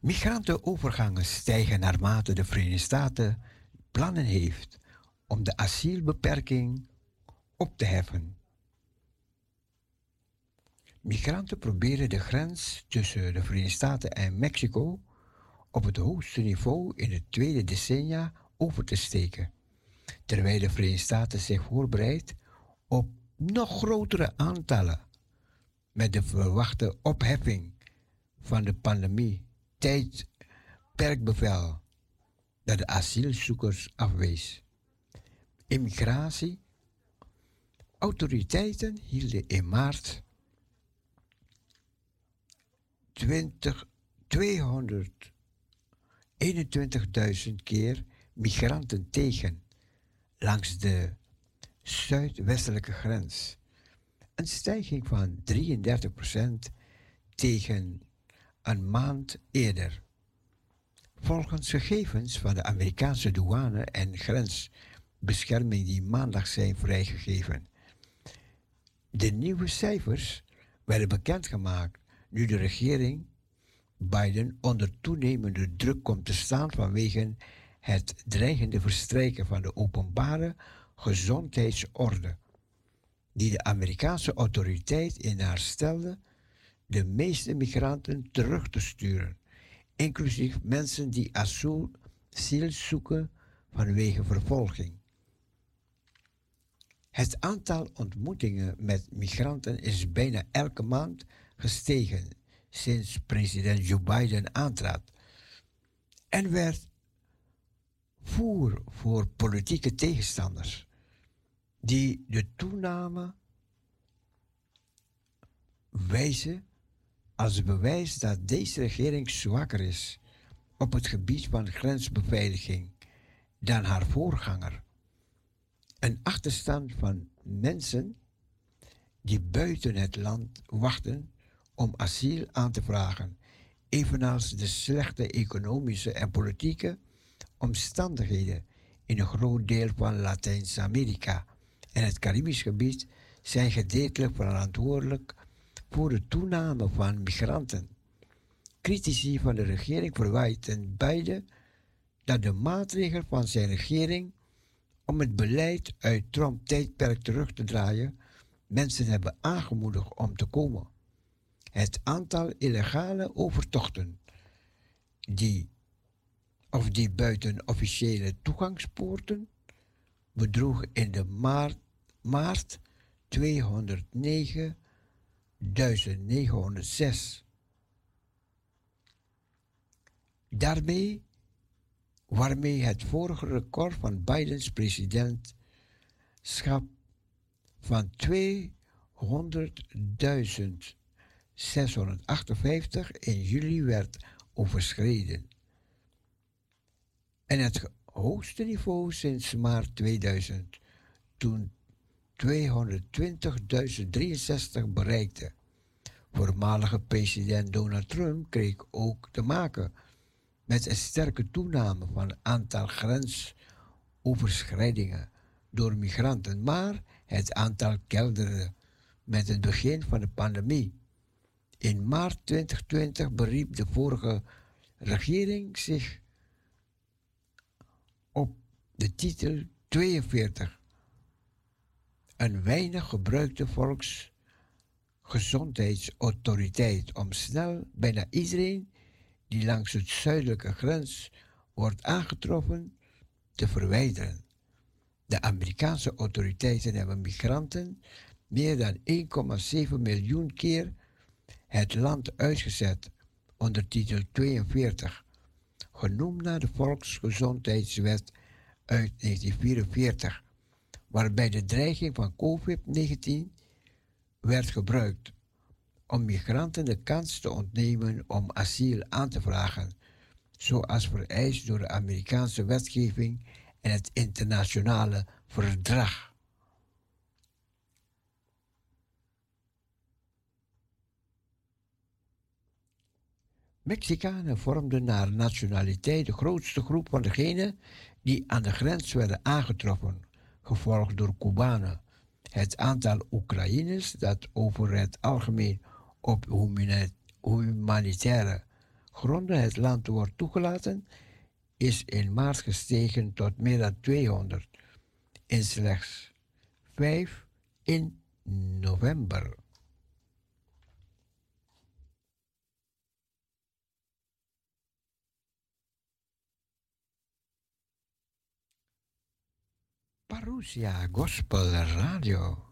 Migrantenovergangen stijgen naarmate de Verenigde Staten plannen heeft om de asielbeperking op te heffen. Migranten proberen de grens tussen de Verenigde Staten en Mexico op het hoogste niveau in het tweede decennia over te steken, terwijl de Verenigde Staten zich voorbereidt op nog grotere aantallen met de verwachte opheffing van de pandemie tijdperkbevel dat de asielzoekers afwees. Immigratie. Autoriteiten hielden in maart 20, 221.000 keer migranten tegen langs de zuidwestelijke grens. Een stijging van 33% tegen een maand eerder. Volgens gegevens van de Amerikaanse douane en grensbescherming die maandag zijn vrijgegeven. De nieuwe cijfers werden bekendgemaakt nu de regering Biden onder toenemende druk komt te staan vanwege het dreigende verstrijken van de openbare gezondheidsorde, die de Amerikaanse autoriteit in haar stelde de meeste migranten terug te sturen, inclusief mensen die asiel zoeken vanwege vervolging. Het aantal ontmoetingen met migranten is bijna elke maand gestegen sinds president Joe Biden aantrad en werd voer voor politieke tegenstanders die de toename wijzen als bewijs dat deze regering zwakker is op het gebied van grensbeveiliging dan haar voorganger. Een achterstand van mensen die buiten het land wachten om asiel aan te vragen, evenals de slechte economische en politieke omstandigheden in een groot deel van Latijns-Amerika en het Caribisch gebied zijn gedeeltelijk verantwoordelijk voor de toename van migranten. Critici van de regering verwijten beide dat de maatregelen van zijn regering om het beleid uit Trump-tijdperk terug te draaien mensen hebben aangemoedigd om te komen. Het aantal illegale overtochten die of die buiten officiële toegangspoorten bedroeg in de maart, maart 209 1906. Daarmee, waarmee het vorige record van Bidens presidentschap van 200.658 in juli werd overschreden. En het hoogste niveau sinds maart 2000, toen 220.063 bereikte. Voormalige president Donald Trump kreeg ook te maken met een sterke toename van het aantal grensoverschrijdingen door migranten, maar het aantal kelderde met het begin van de pandemie. In maart 2020 beriep de vorige regering zich de titel 42 een weinig gebruikte volksgezondheidsautoriteit om snel bijna iedereen die langs het zuidelijke grens wordt aangetroffen te verwijderen. De Amerikaanse autoriteiten hebben migranten meer dan 1,7 miljoen keer het land uitgezet onder titel 42, genoemd naar de Volksgezondheidswet uit 1944 waarbij de dreiging van COVID-19 werd gebruikt om migranten de kans te ontnemen om asiel aan te vragen, zoals vereist door de Amerikaanse wetgeving en het internationale verdrag. Mexicanen vormden naar nationaliteit de grootste groep van degenen die aan de grens werden aangetroffen gevolgd door Cubanen Het aantal Oekraïners dat over het algemeen op humanitaire gronden het land wordt toegelaten, is in maart gestegen tot meer dan 200. In slechts 5 in november. Parousia Gospel Radio.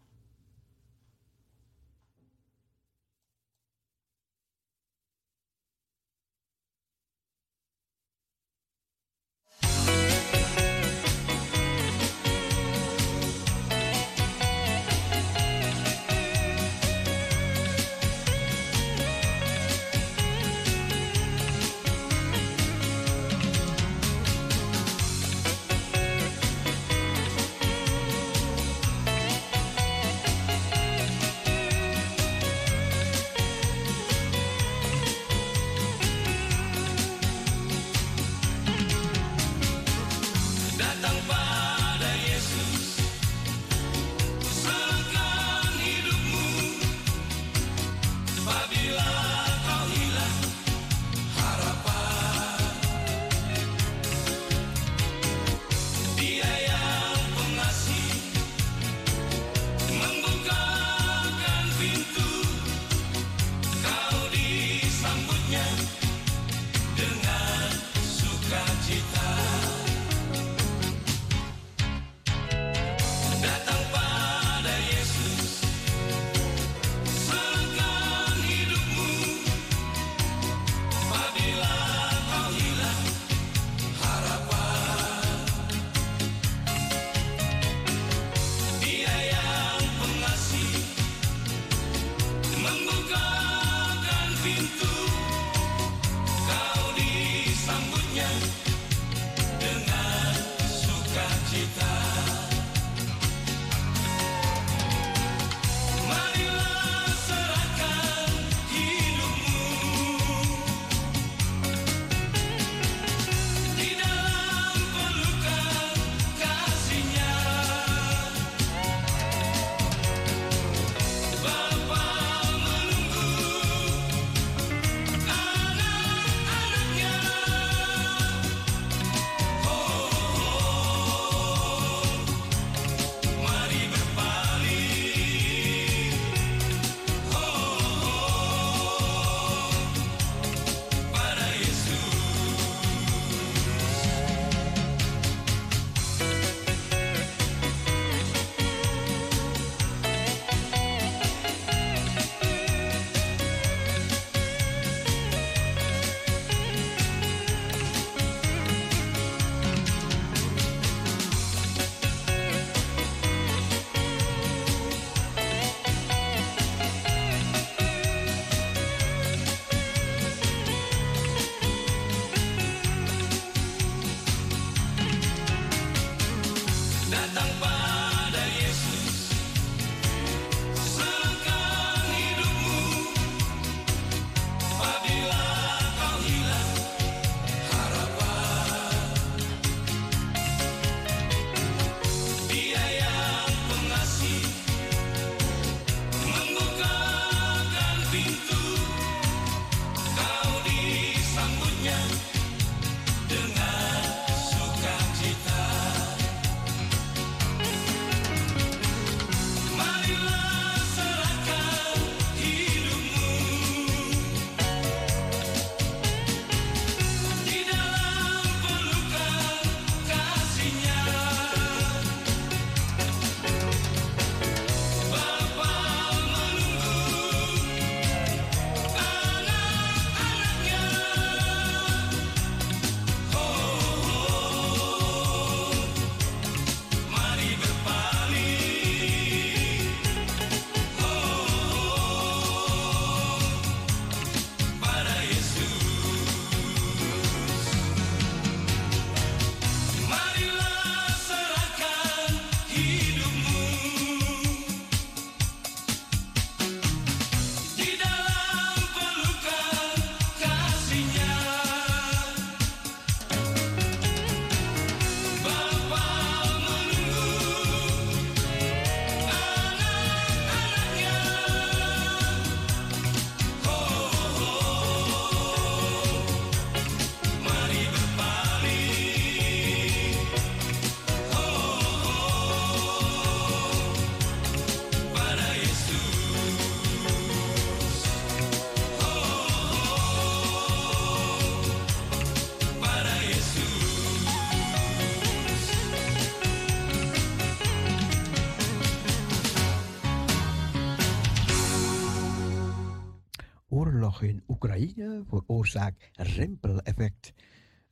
Oekraïne veroorzaakt een rimpeleffect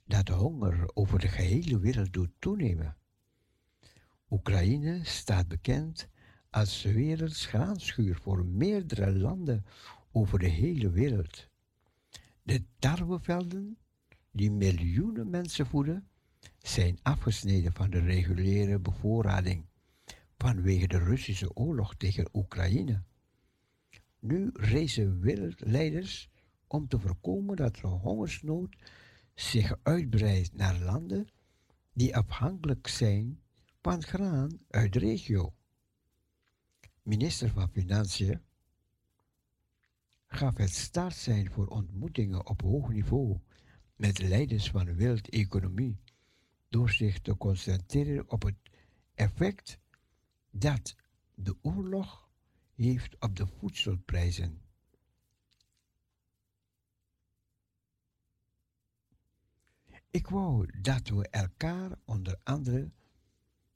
dat de honger over de gehele wereld doet toenemen. Oekraïne staat bekend als werelds graanschuur voor meerdere landen over de hele wereld. De tarwevelden, die miljoenen mensen voeden, zijn afgesneden van de reguliere bevoorrading vanwege de Russische oorlog tegen Oekraïne. Nu reizen wereldleiders om te voorkomen dat de hongersnood zich uitbreidt naar landen die afhankelijk zijn van graan uit de regio. Minister van Financiën gaf het start zijn voor ontmoetingen op hoog niveau met leiders van de wereldeconomie door zich te concentreren op het effect dat de oorlog heeft op de voedselprijzen. Ik wou dat we elkaar onder andere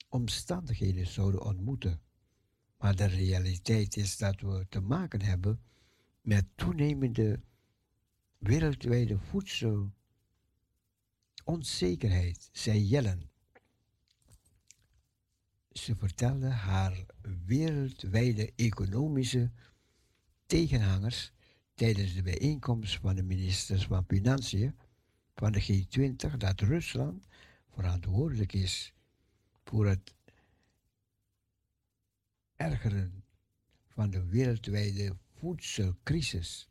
omstandigheden zouden ontmoeten. Maar de realiteit is dat we te maken hebben met toenemende wereldwijde voedselonzekerheid, zei Jellen. Ze vertelde haar wereldwijde economische tegenhangers tijdens de bijeenkomst van de ministers van Financiën van de G20 dat Rusland verantwoordelijk is voor het ergeren van de wereldwijde voedselcrisis.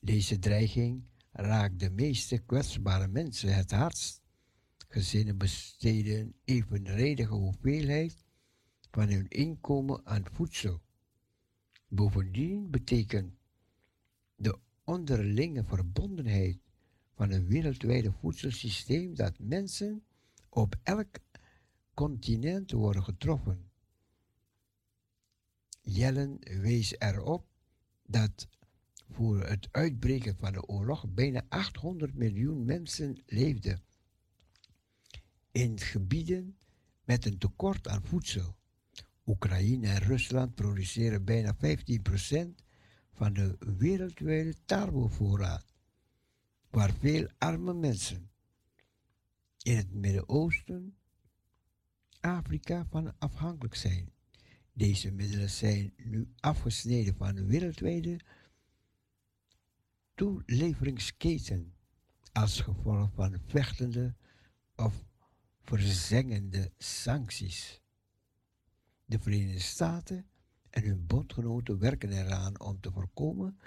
Deze dreiging raakt de meeste kwetsbare mensen het hardst. Gezinnen besteden evenredige hoeveelheid van hun inkomen aan voedsel. Bovendien betekent de onderlinge verbondenheid van een wereldwijde voedselsysteem dat mensen op elk continent worden getroffen. Jellen wees erop dat voor het uitbreken van de oorlog bijna 800 miljoen mensen leefden in gebieden met een tekort aan voedsel. Oekraïne en Rusland produceren bijna 15% van de wereldwijde tarwevoorraad, waar veel arme mensen in het Midden-Oosten, Afrika van afhankelijk zijn. Deze middelen zijn nu afgesneden van de wereldwijde toeleveringsketen als gevolg van vechtende of verzengende sancties. De Verenigde Staten en hun bondgenoten werken eraan om te voorkomen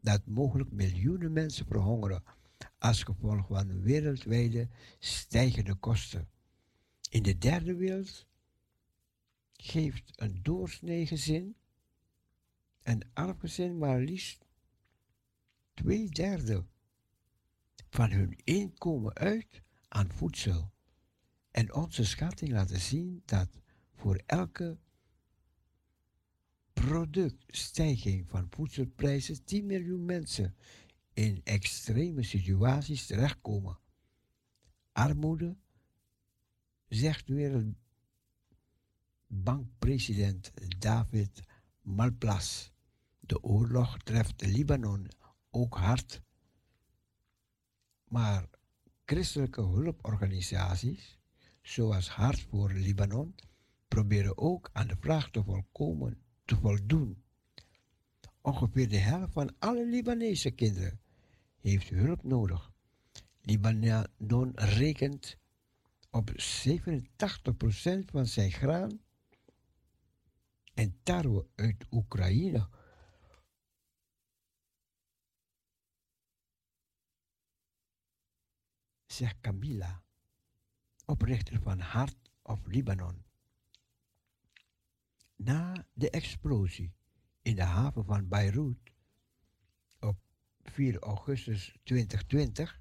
dat mogelijk miljoenen mensen verhongeren als gevolg van wereldwijde stijgende kosten. In de derde wereld geeft een doorsnee gezin, een arm gezin maar liefst twee derde van hun inkomen uit aan voedsel. En onze schatting laten zien dat voor elke productstijging van voedselprijzen 10 miljoen mensen in extreme situaties terechtkomen. Armoede, zegt wereldbankpresident David Malplas. De oorlog treft Libanon ook hard. Maar christelijke hulporganisaties, zoals Hart voor Libanon, proberen ook aan de vraag te, volkomen, te voldoen. Ongeveer de helft van alle Libanese kinderen heeft hulp nodig. Libanon rekent op 87% van zijn graan en tarwe uit Oekraïne zegt Camilla, oprichter van Hart of Libanon. Na de explosie in de haven van Beirut op 4 augustus 2020,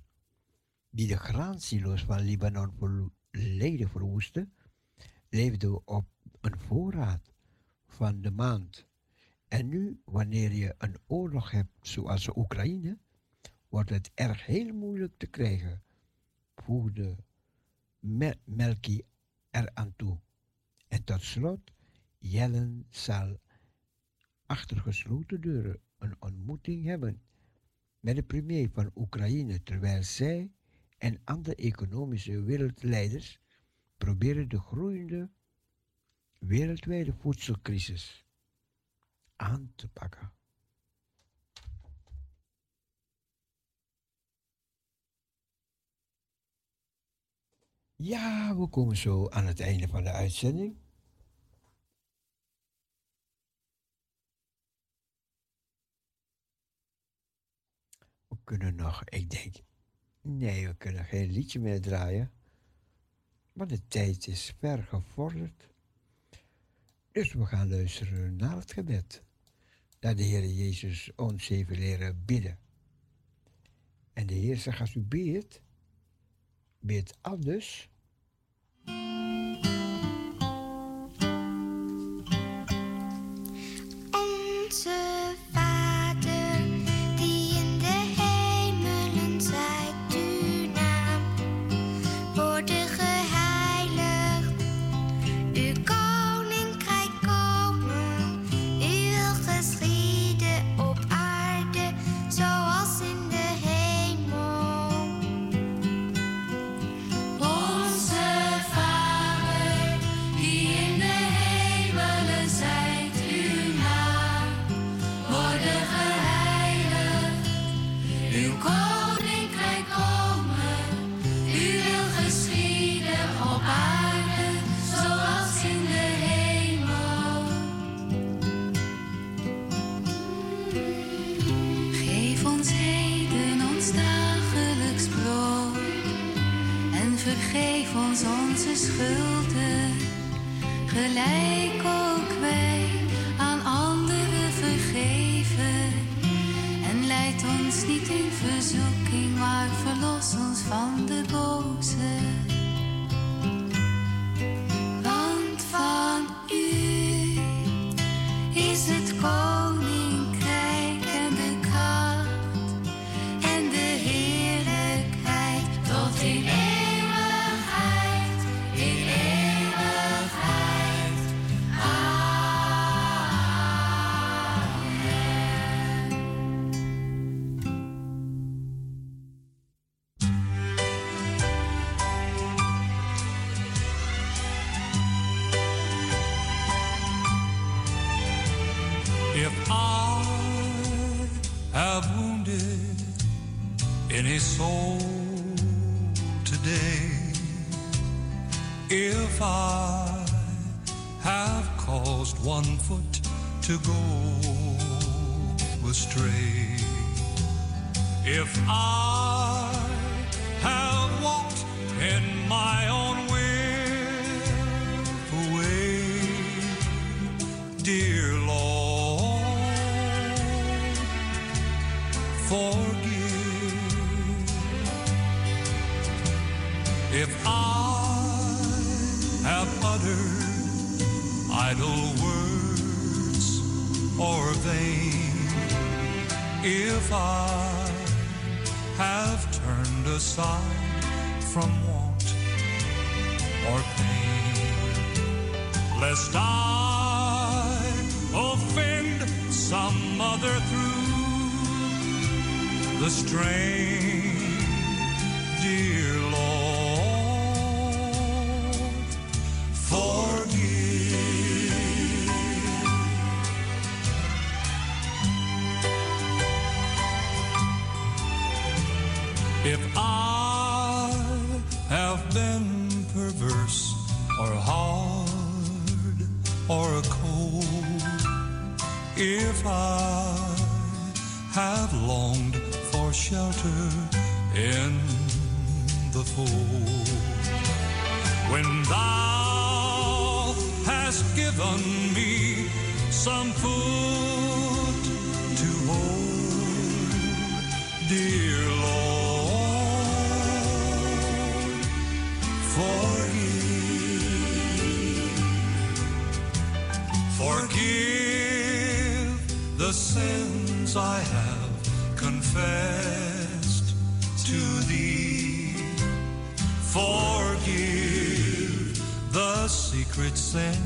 die de graansilo's van Libanon volledig verwoestte, leefden we op een voorraad van de maand. En nu, wanneer je een oorlog hebt zoals de Oekraïne, wordt het erg heel moeilijk te krijgen voegde Melky eraan toe. En tot slot, Jellen zal achter gesloten deuren een ontmoeting hebben met de premier van Oekraïne, terwijl zij en andere economische wereldleiders proberen de groeiende wereldwijde voedselcrisis aan te pakken. Ja, we komen zo aan het einde van de uitzending. Kunnen nog, ik denk, nee, we kunnen geen liedje meer draaien. Maar de tijd is ver gevorderd. Dus we gaan luisteren naar het gebed. Dat de Heer Jezus ons heeft leren bidden. En de Heer zegt, als u bidt, bid anders. Gelijk ook wij aan anderen vergeven. En leid ons niet in verzoeking, maar verlos ons van de boze. Soul today, if I have caused one foot to go astray, if I have walked in my own I have uttered idle words or vain, if I have turned aside from want or pain, lest I offend some other through the strain, dear if I have longed for shelter in the fold, when thou sins I have confessed to thee. Forgive the secret sins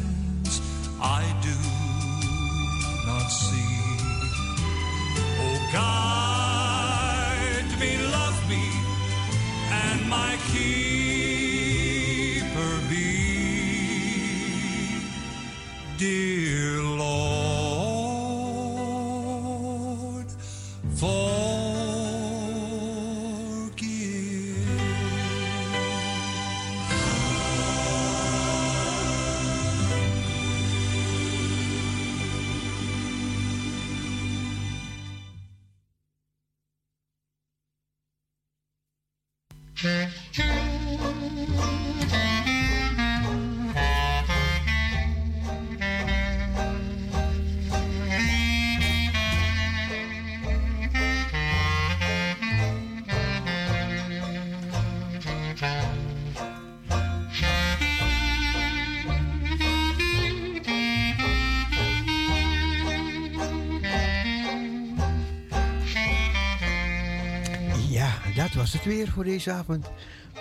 voor deze avond.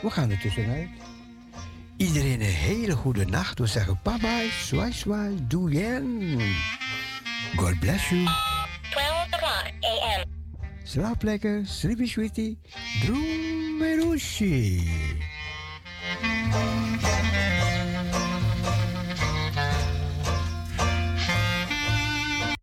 We gaan er tussenuit. Iedereen een hele goede nacht. We zeggen bye bye, swai swai, doe jen. God bless you. 12 o'clock a.m. Slaap lekker, sleepy sweetie, droom merushi.